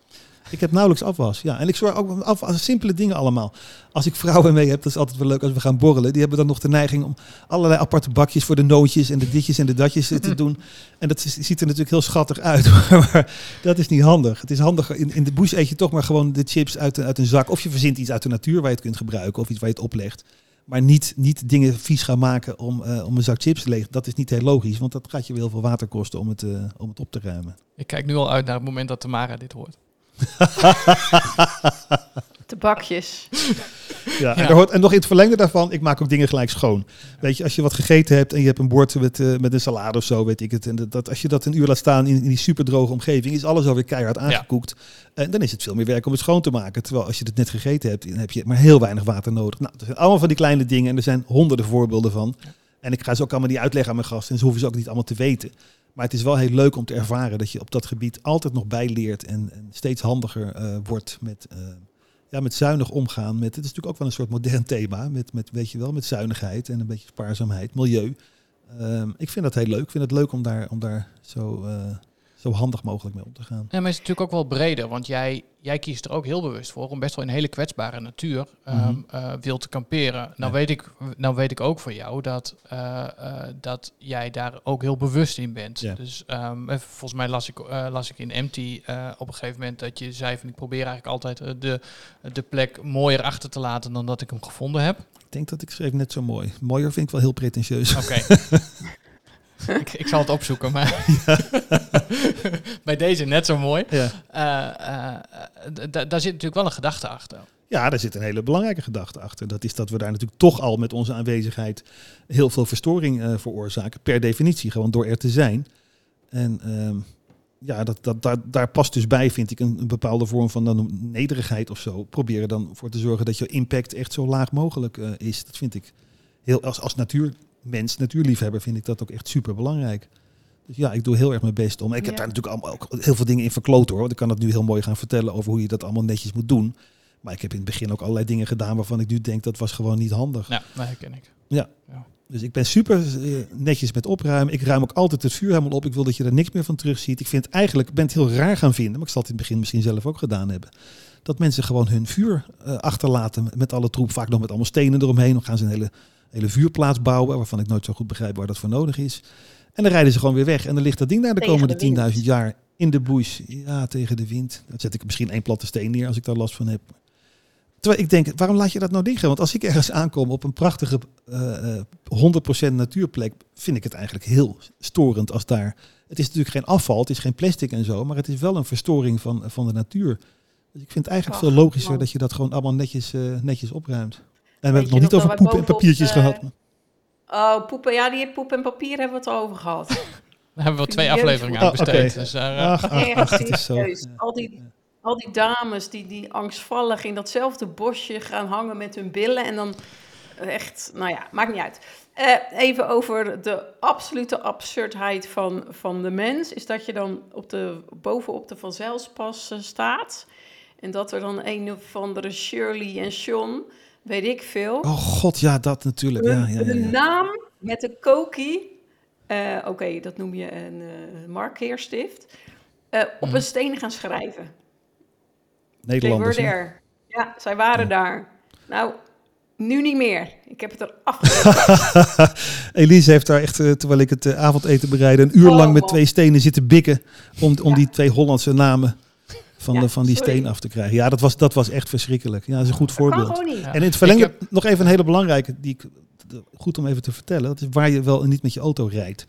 Ik heb nauwelijks afwas. Ja, en ik zorg ook af als simpele dingen allemaal. Als ik vrouwen mee heb, dat is altijd wel leuk als we gaan borrelen. Die hebben dan nog de neiging om allerlei aparte bakjes voor de nootjes en de ditjes en de datjes te doen. En dat ziet er natuurlijk heel schattig uit. maar dat is niet handig. Het is handiger. In, in de bush eet je toch maar gewoon de chips uit, uit een zak. Of je verzint iets uit de natuur waar je het kunt gebruiken. Of iets waar je het oplegt. Maar niet, niet dingen vies gaan maken om, uh, om een zak chips te leeg. Dat is niet heel logisch. Want dat gaat je wel veel water kosten om het, uh, om het op te ruimen. Ik kijk nu al uit naar het moment dat Tamara dit hoort. De bakjes. Ja, en, er hoort, en nog in het verlengde daarvan, ik maak ook dingen gelijk schoon. Weet je, als je wat gegeten hebt en je hebt een bord met, uh, met een salade of zo, weet ik het. En dat, dat, als je dat een uur laat staan in, in die superdroge omgeving, is alles alweer keihard aangekoekt. Ja. En dan is het veel meer werk om het schoon te maken. Terwijl als je het net gegeten hebt, dan heb je maar heel weinig water nodig. Nou, dat zijn allemaal van die kleine dingen en er zijn honderden voorbeelden van. En ik ga ze ook allemaal niet uitleggen aan mijn gasten en ze hoeven ze ook niet allemaal te weten. Maar het is wel heel leuk om te ervaren dat je op dat gebied altijd nog bijleert en, en steeds handiger uh, wordt met, uh, ja, met zuinig omgaan. Met, het is natuurlijk ook wel een soort modern thema, met, met, weet je wel, met zuinigheid en een beetje spaarzaamheid, milieu. Uh, ik vind dat heel leuk. Ik vind het leuk om daar, om daar zo, uh, zo handig mogelijk mee om te gaan. Ja, maar het is natuurlijk ook wel breder, want jij, jij kiest er ook heel bewust voor om best wel in een hele kwetsbare natuur um, mm -hmm. uh, wil te kamperen. Nou, ja. weet ik, nou weet ik ook van jou dat, uh, uh, dat jij daar ook heel bewust in bent. Ja. Dus um, volgens mij las ik, las ik in Empty op een gegeven moment dat je zei van ik probeer eigenlijk altijd de, de plek mooier achter te laten dan dat ik hem gevonden heb. Ik denk dat ik schreef net zo mooi. Mooier vind ik wel heel pretentieus. Oké. ik, ik, zal het opzoeken, maar bij deze net zo mooi. Ja. Uh, uh, daar zit natuurlijk wel een gedachte achter. Ja, daar zit een hele belangrijke gedachte achter. Dat is dat we daar natuurlijk toch al met onze aanwezigheid heel veel verstoring uh, veroorzaken. Per definitie, gewoon door er te zijn. En ja, dat, dat, daar, daar past dus bij, vind ik, een, een bepaalde vorm van dan nederigheid of zo. Proberen dan voor te zorgen dat je impact echt zo laag mogelijk is. Dat vind ik heel als, als natuur mens, natuurliefhebber, vind ik dat ook echt super belangrijk. Dus ja, ik doe heel erg mijn best om. Ik heb daar natuurlijk allemaal ook heel veel dingen in verkloot hoor. Want ik kan dat nu heel mooi gaan vertellen over hoe je dat allemaal netjes moet doen. Maar ik heb in het begin ook allerlei dingen gedaan waarvan ik nu denk dat was gewoon niet handig. Ja, dat herken ik. Ja. ja. Dus ik ben super uh, netjes met opruimen. Ik ruim ook altijd het vuur helemaal op. Ik wil dat je er niks meer van terug ziet. Ik vind het eigenlijk, ik ben het heel raar gaan vinden, maar ik zal het in het begin misschien zelf ook gedaan hebben. Dat mensen gewoon hun vuur uh, achterlaten met alle troep. Vaak nog met allemaal stenen eromheen. Dan gaan ze een hele hele vuurplaats bouwen, waarvan ik nooit zo goed begrijp waar dat voor nodig is. En dan rijden ze gewoon weer weg. En dan ligt dat ding daar de tegen komende 10.000 jaar in de bush. Ja, tegen de wind. Dan zet ik misschien één platte steen neer als ik daar last van heb. Terwijl ik denk, waarom laat je dat nou liggen? Want als ik ergens aankom op een prachtige uh, 100% natuurplek, vind ik het eigenlijk heel storend als daar... Het is natuurlijk geen afval, het is geen plastic en zo, maar het is wel een verstoring van, van de natuur. Dus ik vind het eigenlijk Ach, veel logischer man. dat je dat gewoon allemaal netjes, uh, netjes opruimt. En we hebben het nog niet over poep en papiertjes gehad. Oh, poepen. Ja, die poep en papier hebben we het over gehad. Daar hebben we wel twee afleveringen aan besteed. Oh, okay. dus, uh, ach, ach, ach, het is zo. Al, die, al die dames die, die angstvallig in datzelfde bosje gaan hangen met hun billen. En dan echt, nou ja, maakt niet uit. Uh, even over de absolute absurdheid van, van de mens. Is dat je dan op de, bovenop de vanzelfspas uh, staat. En dat er dan een of andere Shirley en Sean weet ik veel. Oh god, ja, dat natuurlijk. Ja, ja, ja, Een ja. naam met de koki, eh, oké, dat noem je een eh markeerstift, eh, op Mhm. een steen gaan schrijven. They Nederlanders. were. Ja, zij waren daar. Nou, nu niet meer. Ik heb het er afgelegd. Elise heeft daar echt, terwijl ik het avondeten bereidde, een uur Oh, lang met man. twee stenen zitten bikken om, om die twee Hollandse namen van, Ja, de, van die sorry. steen af te krijgen. Ja, dat was, dat was echt verschrikkelijk. Ja, dat is een goed kan voorbeeld. gewoon niet. Ja. En in het verlengde, nog even een hele belangrijke, die ik, goed om even te vertellen, dat is waar je wel en niet met je auto rijdt.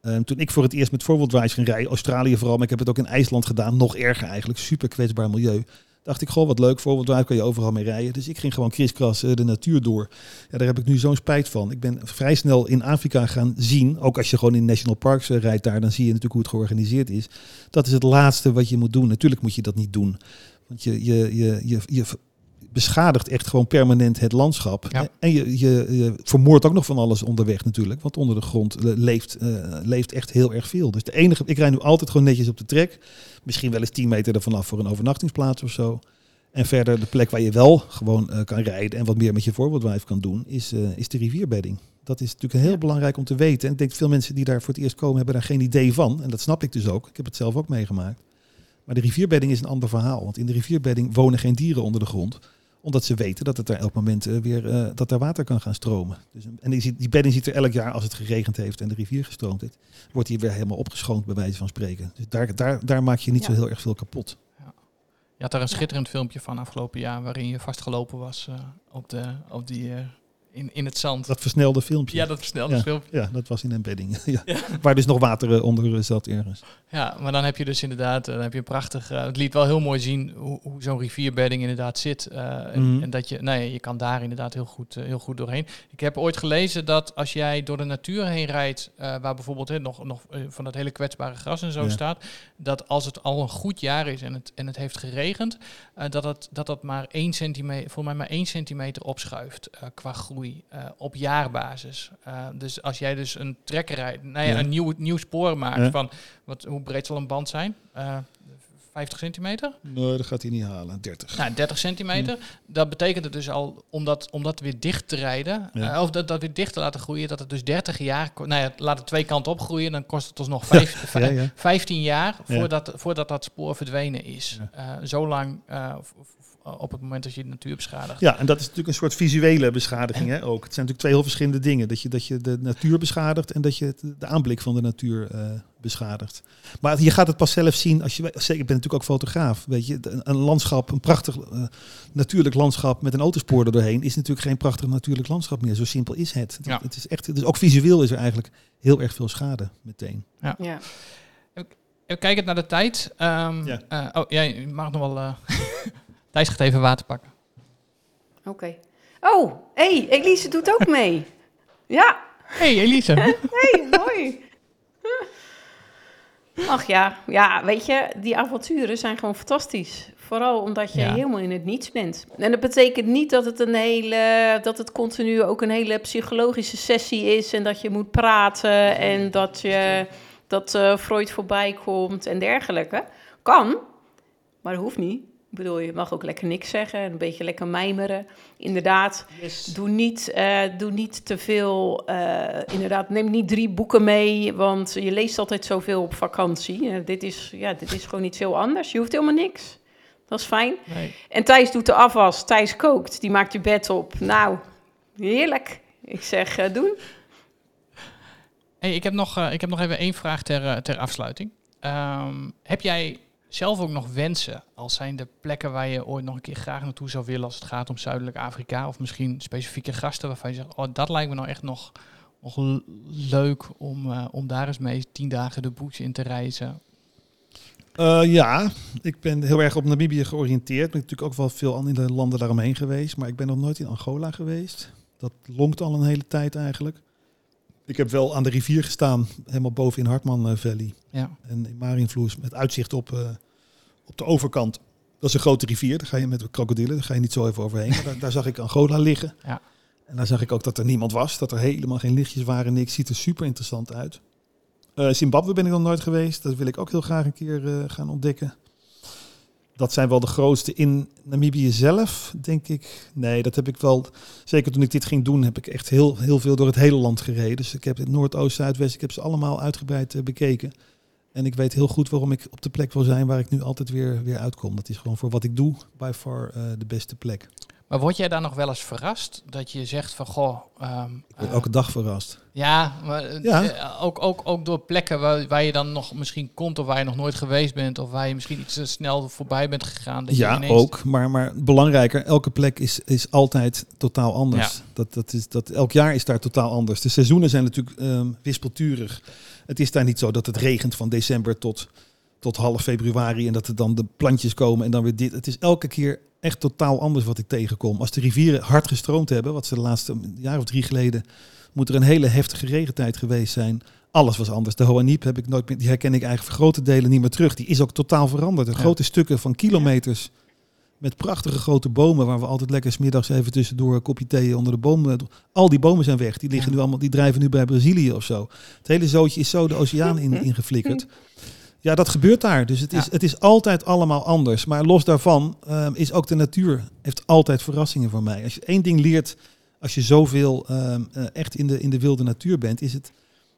Ehm, toen ik voor het eerst met four-wheel drives ging rijden, Australië vooral, maar ik heb het ook in IJsland gedaan, nog erger eigenlijk, super kwetsbaar milieu. Dacht ik, goh, wat leuk, four-wheel drive kan je overal mee rijden. Dus ik ging gewoon kriskras eh, de natuur door. Ja, daar heb ik nu zo'n spijt van. Ik ben vrij snel in Afrika gaan zien, ook als je gewoon in national parks eh, rijdt daar, dan zie je natuurlijk hoe het georganiseerd is. Dat is het laatste wat je moet doen. Natuurlijk moet je dat niet doen. Want je, je, je, je, je beschadigt echt gewoon permanent het landschap. Ja. En je, je, je vermoordt ook nog van alles onderweg natuurlijk. Want onder de grond eh, leeft, eh, leeft echt heel erg veel. Dus de enige, ik rijd nu altijd gewoon netjes op de trek. Misschien wel eens 10 meter ervan af voor een overnachtingsplaats of zo. En verder de plek waar je wel gewoon eh, kan rijden en wat meer met je voorbeeldwijf kan doen, is, is de rivierbedding. Dat is natuurlijk heel Ja. belangrijk om te weten. En ik denk veel mensen die daar voor het eerst komen, hebben daar geen idee van. En dat snap ik dus ook. Ik heb het zelf ook meegemaakt. Maar de rivierbedding is een ander verhaal. Want in de rivierbedding wonen geen dieren onder de grond. Omdat ze weten dat het er elk moment eh, weer eh, dat er water kan gaan stromen. Dus, en die, die bedding ziet er elk jaar, als het geregend heeft en de rivier gestroomd heeft, wordt die weer helemaal opgeschoond, bij wijze van spreken. Dus daar, daar, daar maak je niet Ja. zo heel erg veel kapot. Je had daar een schitterend filmpje van afgelopen jaar waarin je vastgelopen was eh, op, de, op die, in, in het zand. Dat versnelde filmpje. ja, dat versnelde Ja. filmpje. Ja, dat was in embedding. ja. Waar dus nog water eh, onder eh, zat ergens. Ja, maar dan heb je dus inderdaad, eh, dan heb je een prachtig, het liet wel heel mooi zien hoe, hoe zo'n rivierbedding inderdaad zit. en, Mhm. en dat je, nee, je kan daar inderdaad heel goed, heel goed doorheen. Ik heb ooit gelezen dat als jij door de natuur heen rijdt, waar bijvoorbeeld hè, nog, nog van dat hele kwetsbare gras en zo Ja. staat, dat als het al een goed jaar is en het, en het heeft geregend, dat, het, dat dat maar één centimeter, voor mij maar één centimeter opschuift qua groei eh, op jaarbasis. Eh, dus als jij dus een trekker rijdt, nou ja, Ja. een nieuw, nieuw spoor maakt Ja. van wat, hoe breed zal een band zijn? Eh 50 centimeter? Nee, dat gaat hij niet halen. 30. Nou, 30 centimeter. Dat betekent het dus al, om dat, om dat weer dicht te rijden, Ja. eh, of dat, dat weer dicht te laten groeien, dat het dus 30 jaar, nou ja, laat het twee kanten opgroeien, dan kost het alsnog vijf, Ja, ja. 15 jaar Ja. voordat, voordat dat spoor verdwenen is. Eh, zo lang eh, op het moment dat je de natuur beschadigt. Ja, en dat is natuurlijk een soort visuele beschadiging hè, ook. Het zijn natuurlijk twee heel verschillende dingen. Dat je, dat je de natuur beschadigt en dat je het- de aanblik van de natuur eh, beschadigt. Maar je gaat het pas zelf zien als je... Zeker, ik ben natuurlijk ook fotograaf. Weet je, een, landschap, een prachtig eh, natuurlijk landschap met een autospoor er doorheen... is natuurlijk geen prachtig natuurlijk landschap meer. Zo simpel is het. Ja. Het is echt, dus ook visueel is er eigenlijk heel erg veel schade meteen. Ja. Even kijken naar de tijd. Ehm, Ja. eh, oh, jij mag nog wel... eh Thijs gaat even water pakken. Oké. Oh, hé, hey, Elise doet ook mee. Ja, Hey Elise. hey, mooi. Ach ja, ja, weet je, die avonturen zijn gewoon fantastisch. Vooral omdat je Ja. helemaal in het niets bent. En dat betekent niet dat het een hele, dat het continu ook een hele psychologische sessie is en dat je moet praten en dat je dat eh, Freud voorbij komt en dergelijke. Kan, maar dat hoeft niet. Ik bedoel, je mag ook lekker niks zeggen en een beetje lekker mijmeren. Inderdaad, Doe niet, eh, doe niet te veel. eh, inderdaad, neem niet drie boeken mee, want je leest altijd zoveel op vakantie. Eh, dit, is, ja, dit is gewoon iets heel anders. Je hoeft helemaal niks. Dat is fijn. Nee. En Thijs doet de afwas. Thijs kookt. Die maakt je bed op. Nou, heerlijk. Ik zeg, doen. Hey, ik, heb nog, ik heb nog even één vraag ter, ter afsluiting. Ehm, heb jij zelf ook nog wensen als zijn de plekken waar je ooit nog een keer graag naartoe zou willen als het gaat om Zuidelijk Afrika? Of misschien specifieke gasten waarvan je zegt, oh, dat lijkt me nou echt nog, nog leuk om, eh, om daar eens mee tien dagen de bush in te reizen. Eh, ja, ik ben heel erg op Namibië georiënteerd. Ik ben natuurlijk ook wel veel aan in de landen daaromheen geweest. Maar ik ben nog nooit in Angola geweest. Dat lonkt al een hele tijd eigenlijk. Ik heb wel aan de rivier gestaan, helemaal boven in Hartman eh, Valley. Ja. En in met uitzicht op, op de overkant. Dat is een grote rivier, daar ga je met de krokodillen, daar ga je niet zo even overheen. Maar daar, daar zag ik Angola liggen. Ja. En daar zag ik ook dat er niemand was, dat er helemaal geen lichtjes waren, niks. Ziet er super interessant uit. Eh, Zimbabwe ben ik nog nooit geweest, dat wil ik ook heel graag een keer eh, gaan ontdekken. dat zijn wel de grootste. In Namibië zelf, denk ik. Nee, dat heb ik wel. Zeker toen ik dit ging doen, heb ik echt heel, heel veel door het hele land gereden. Dus ik heb het Noord, Oost, Zuidwest, ik heb ze allemaal uitgebreid eh, bekeken. En ik weet heel goed waarom ik op de plek wil zijn waar ik nu altijd weer, weer uitkom. Dat is gewoon voor wat ik doe, by far eh, de beste plek. Maar word jij dan nog wel eens verrast dat je zegt van goh. Um, ik word elke dag verrast. Ja, maar ja. ook, ook, ook door plekken waar, waar je dan nog misschien komt of waar je nog nooit geweest bent of waar je misschien iets te snel voorbij bent gegaan. Dat ja, je ineens... ook. Maar, maar belangrijker, elke plek is, is altijd totaal anders. Dat, dat is, dat, elk jaar is daar totaal anders. De seizoenen zijn natuurlijk um, wispelturig. Het is daar niet zo dat het regent van december tot, tot half februari en dat er dan de plantjes komen en dan weer dit. Het is elke keer echt totaal anders wat ik tegenkom. Als de rivieren hard gestroomd hebben, wat ze de laatste jaar of drie geleden, moet er een hele heftige regentijd geweest zijn. Alles was anders. De Hoaniep heb ik nooit meer, die herken ik eigenlijk grote delen niet meer terug. Die is ook totaal veranderd. De grote stukken van kilometers met prachtige grote bomen waar we altijd lekker smiddags even tussendoor een kopje thee onder de bomen. Al die bomen zijn weg. Die liggen nu allemaal, die drijven nu bij Brazilië of zo. Het hele zootje is zo de oceaan in, ingeflikkerd. Ja, dat gebeurt daar. Dus het is, het is altijd allemaal anders. Maar los daarvan um, is ook de natuur heeft altijd verrassingen voor mij. Als je één ding leert, als je zoveel um, uh, echt in de, in de wilde natuur bent, is het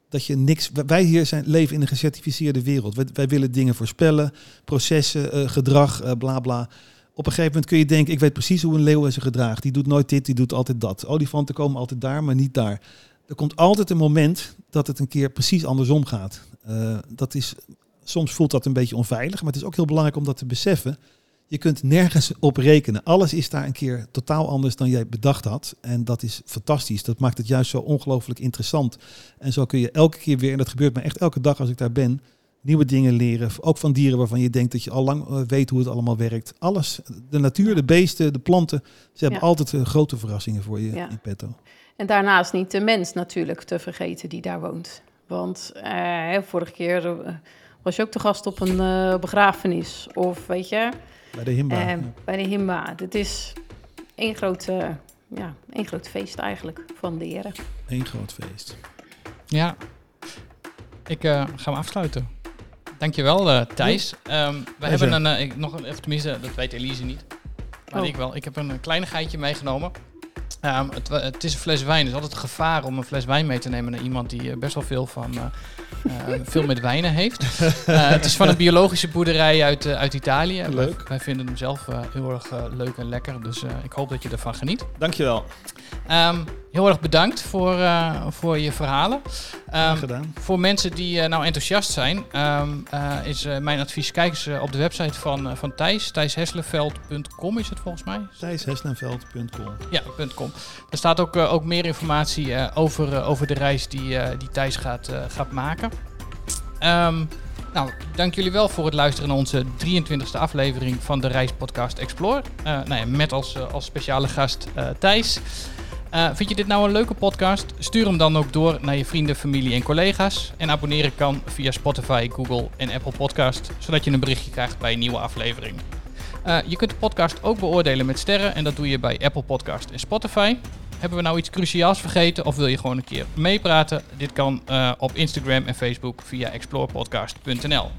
dat je niks. Wij hier zijn, leven in een gecertificeerde wereld. Wij, wij willen dingen voorspellen, processen, uh, gedrag, uh, bla bla. Op een gegeven moment kun je denken, ik weet precies hoe een leeuw zich gedraagt. Die doet nooit dit, die doet altijd dat. Olifanten komen altijd daar, maar niet daar. Er komt altijd een moment dat het een keer precies andersom gaat. Uh, dat is soms voelt dat een beetje onveilig, maar het is ook heel belangrijk om dat te beseffen. Je kunt nergens op rekenen. Alles is daar een keer totaal anders dan jij bedacht had. En dat is fantastisch. Dat maakt het juist zo ongelooflijk interessant. En zo kun je elke keer weer, en dat gebeurt me echt elke dag als ik daar ben, nieuwe dingen leren. Ook van dieren waarvan je denkt dat je al lang weet hoe het allemaal werkt. Alles, de natuur, de beesten, de planten, ze hebben ja. altijd grote verrassingen voor je ja. in petto. En daarnaast niet de mens natuurlijk te vergeten die daar woont. Want uh, vorige keer uh, was je ook te gast op een uh, begrafenis. Of weet je... Bij de Himba. Uh, bij de Himba. Het is één groot, uh, ja, één groot feest eigenlijk van de heren. Eén groot feest. Ja. Ik uh, ga hem afsluiten. Dankjewel uh, Thijs. Um, we hebben een, uh, ik, nog een, even tenminste, dat weet Elise niet. Maar oh. ik wel. Ik heb een kleinigheidje meegenomen. Um, het, het, is een fles wijn. Het is altijd een gevaar om een fles wijn mee te nemen naar iemand die uh, best wel veel, van, uh, uh, veel met wijnen heeft. het is van een biologische boerderij uit, uit Italië. Leuk. Wij, wij, vinden hem zelf heel erg leuk en lekker. Dus ik hoop dat je ervan geniet. Dankjewel. Um, heel erg bedankt voor, voor je verhalen. Um, gedaan. Voor mensen die nou enthousiast zijn, is mijn advies: kijk eens op de website van, van Thijs. ThijsHesseleveld.com is het volgens mij. ThijsHesseleveld.com. Ja, .com. Er staat ook, uh, ook meer informatie uh, over, uh, over de reis die, die Thijs gaat, gaat maken. Um, nou, dank jullie wel voor het luisteren naar onze 23e aflevering van de reispodcast Explore. nou ja, met als, als speciale gast Thijs. Vind je dit nou een leuke podcast? Stuur hem dan ook door naar je vrienden, familie en collega's. En abonneren kan via Spotify, Google en Apple Podcast, zodat je een berichtje krijgt bij een nieuwe aflevering. Uh, je kunt de podcast ook beoordelen met sterren en dat doe je bij Apple Podcast en Spotify. Hebben we nou iets cruciaals vergeten of wil je gewoon een keer meepraten? Dit kan uh, op Instagram en Facebook via explorepodcast.nl.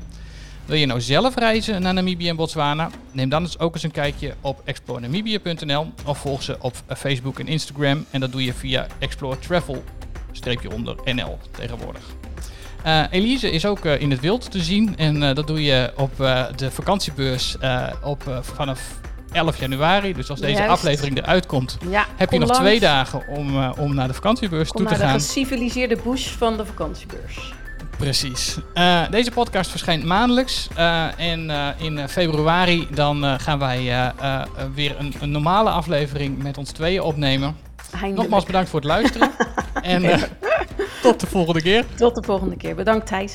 Wil je nou zelf reizen naar Namibië en Botswana? Neem dan eens ook eens een kijkje op explorenamibia.nl of volg ze op Facebook en Instagram en dat doe je via exploretravel-nl tegenwoordig. Uh, Elise is ook uh, in het wild te zien en uh, dat doe je op de vakantiebeurs op, vanaf 11 januari. Dus als deze Juist. aflevering eruit komt, Ja, heb je nog twee dagen om, om naar de vakantiebeurs Kom toe te naar gaan. de geciviliseerde bush van de vakantiebeurs. Precies. Eh, deze podcast verschijnt maandelijks. eh, en eh, in februari dan gaan wij weer een, een normale aflevering met ons tweeën opnemen. Eindelijk. Nogmaals bedankt voor het luisteren. en tot de volgende keer. Tot de volgende keer. Bedankt Thijs.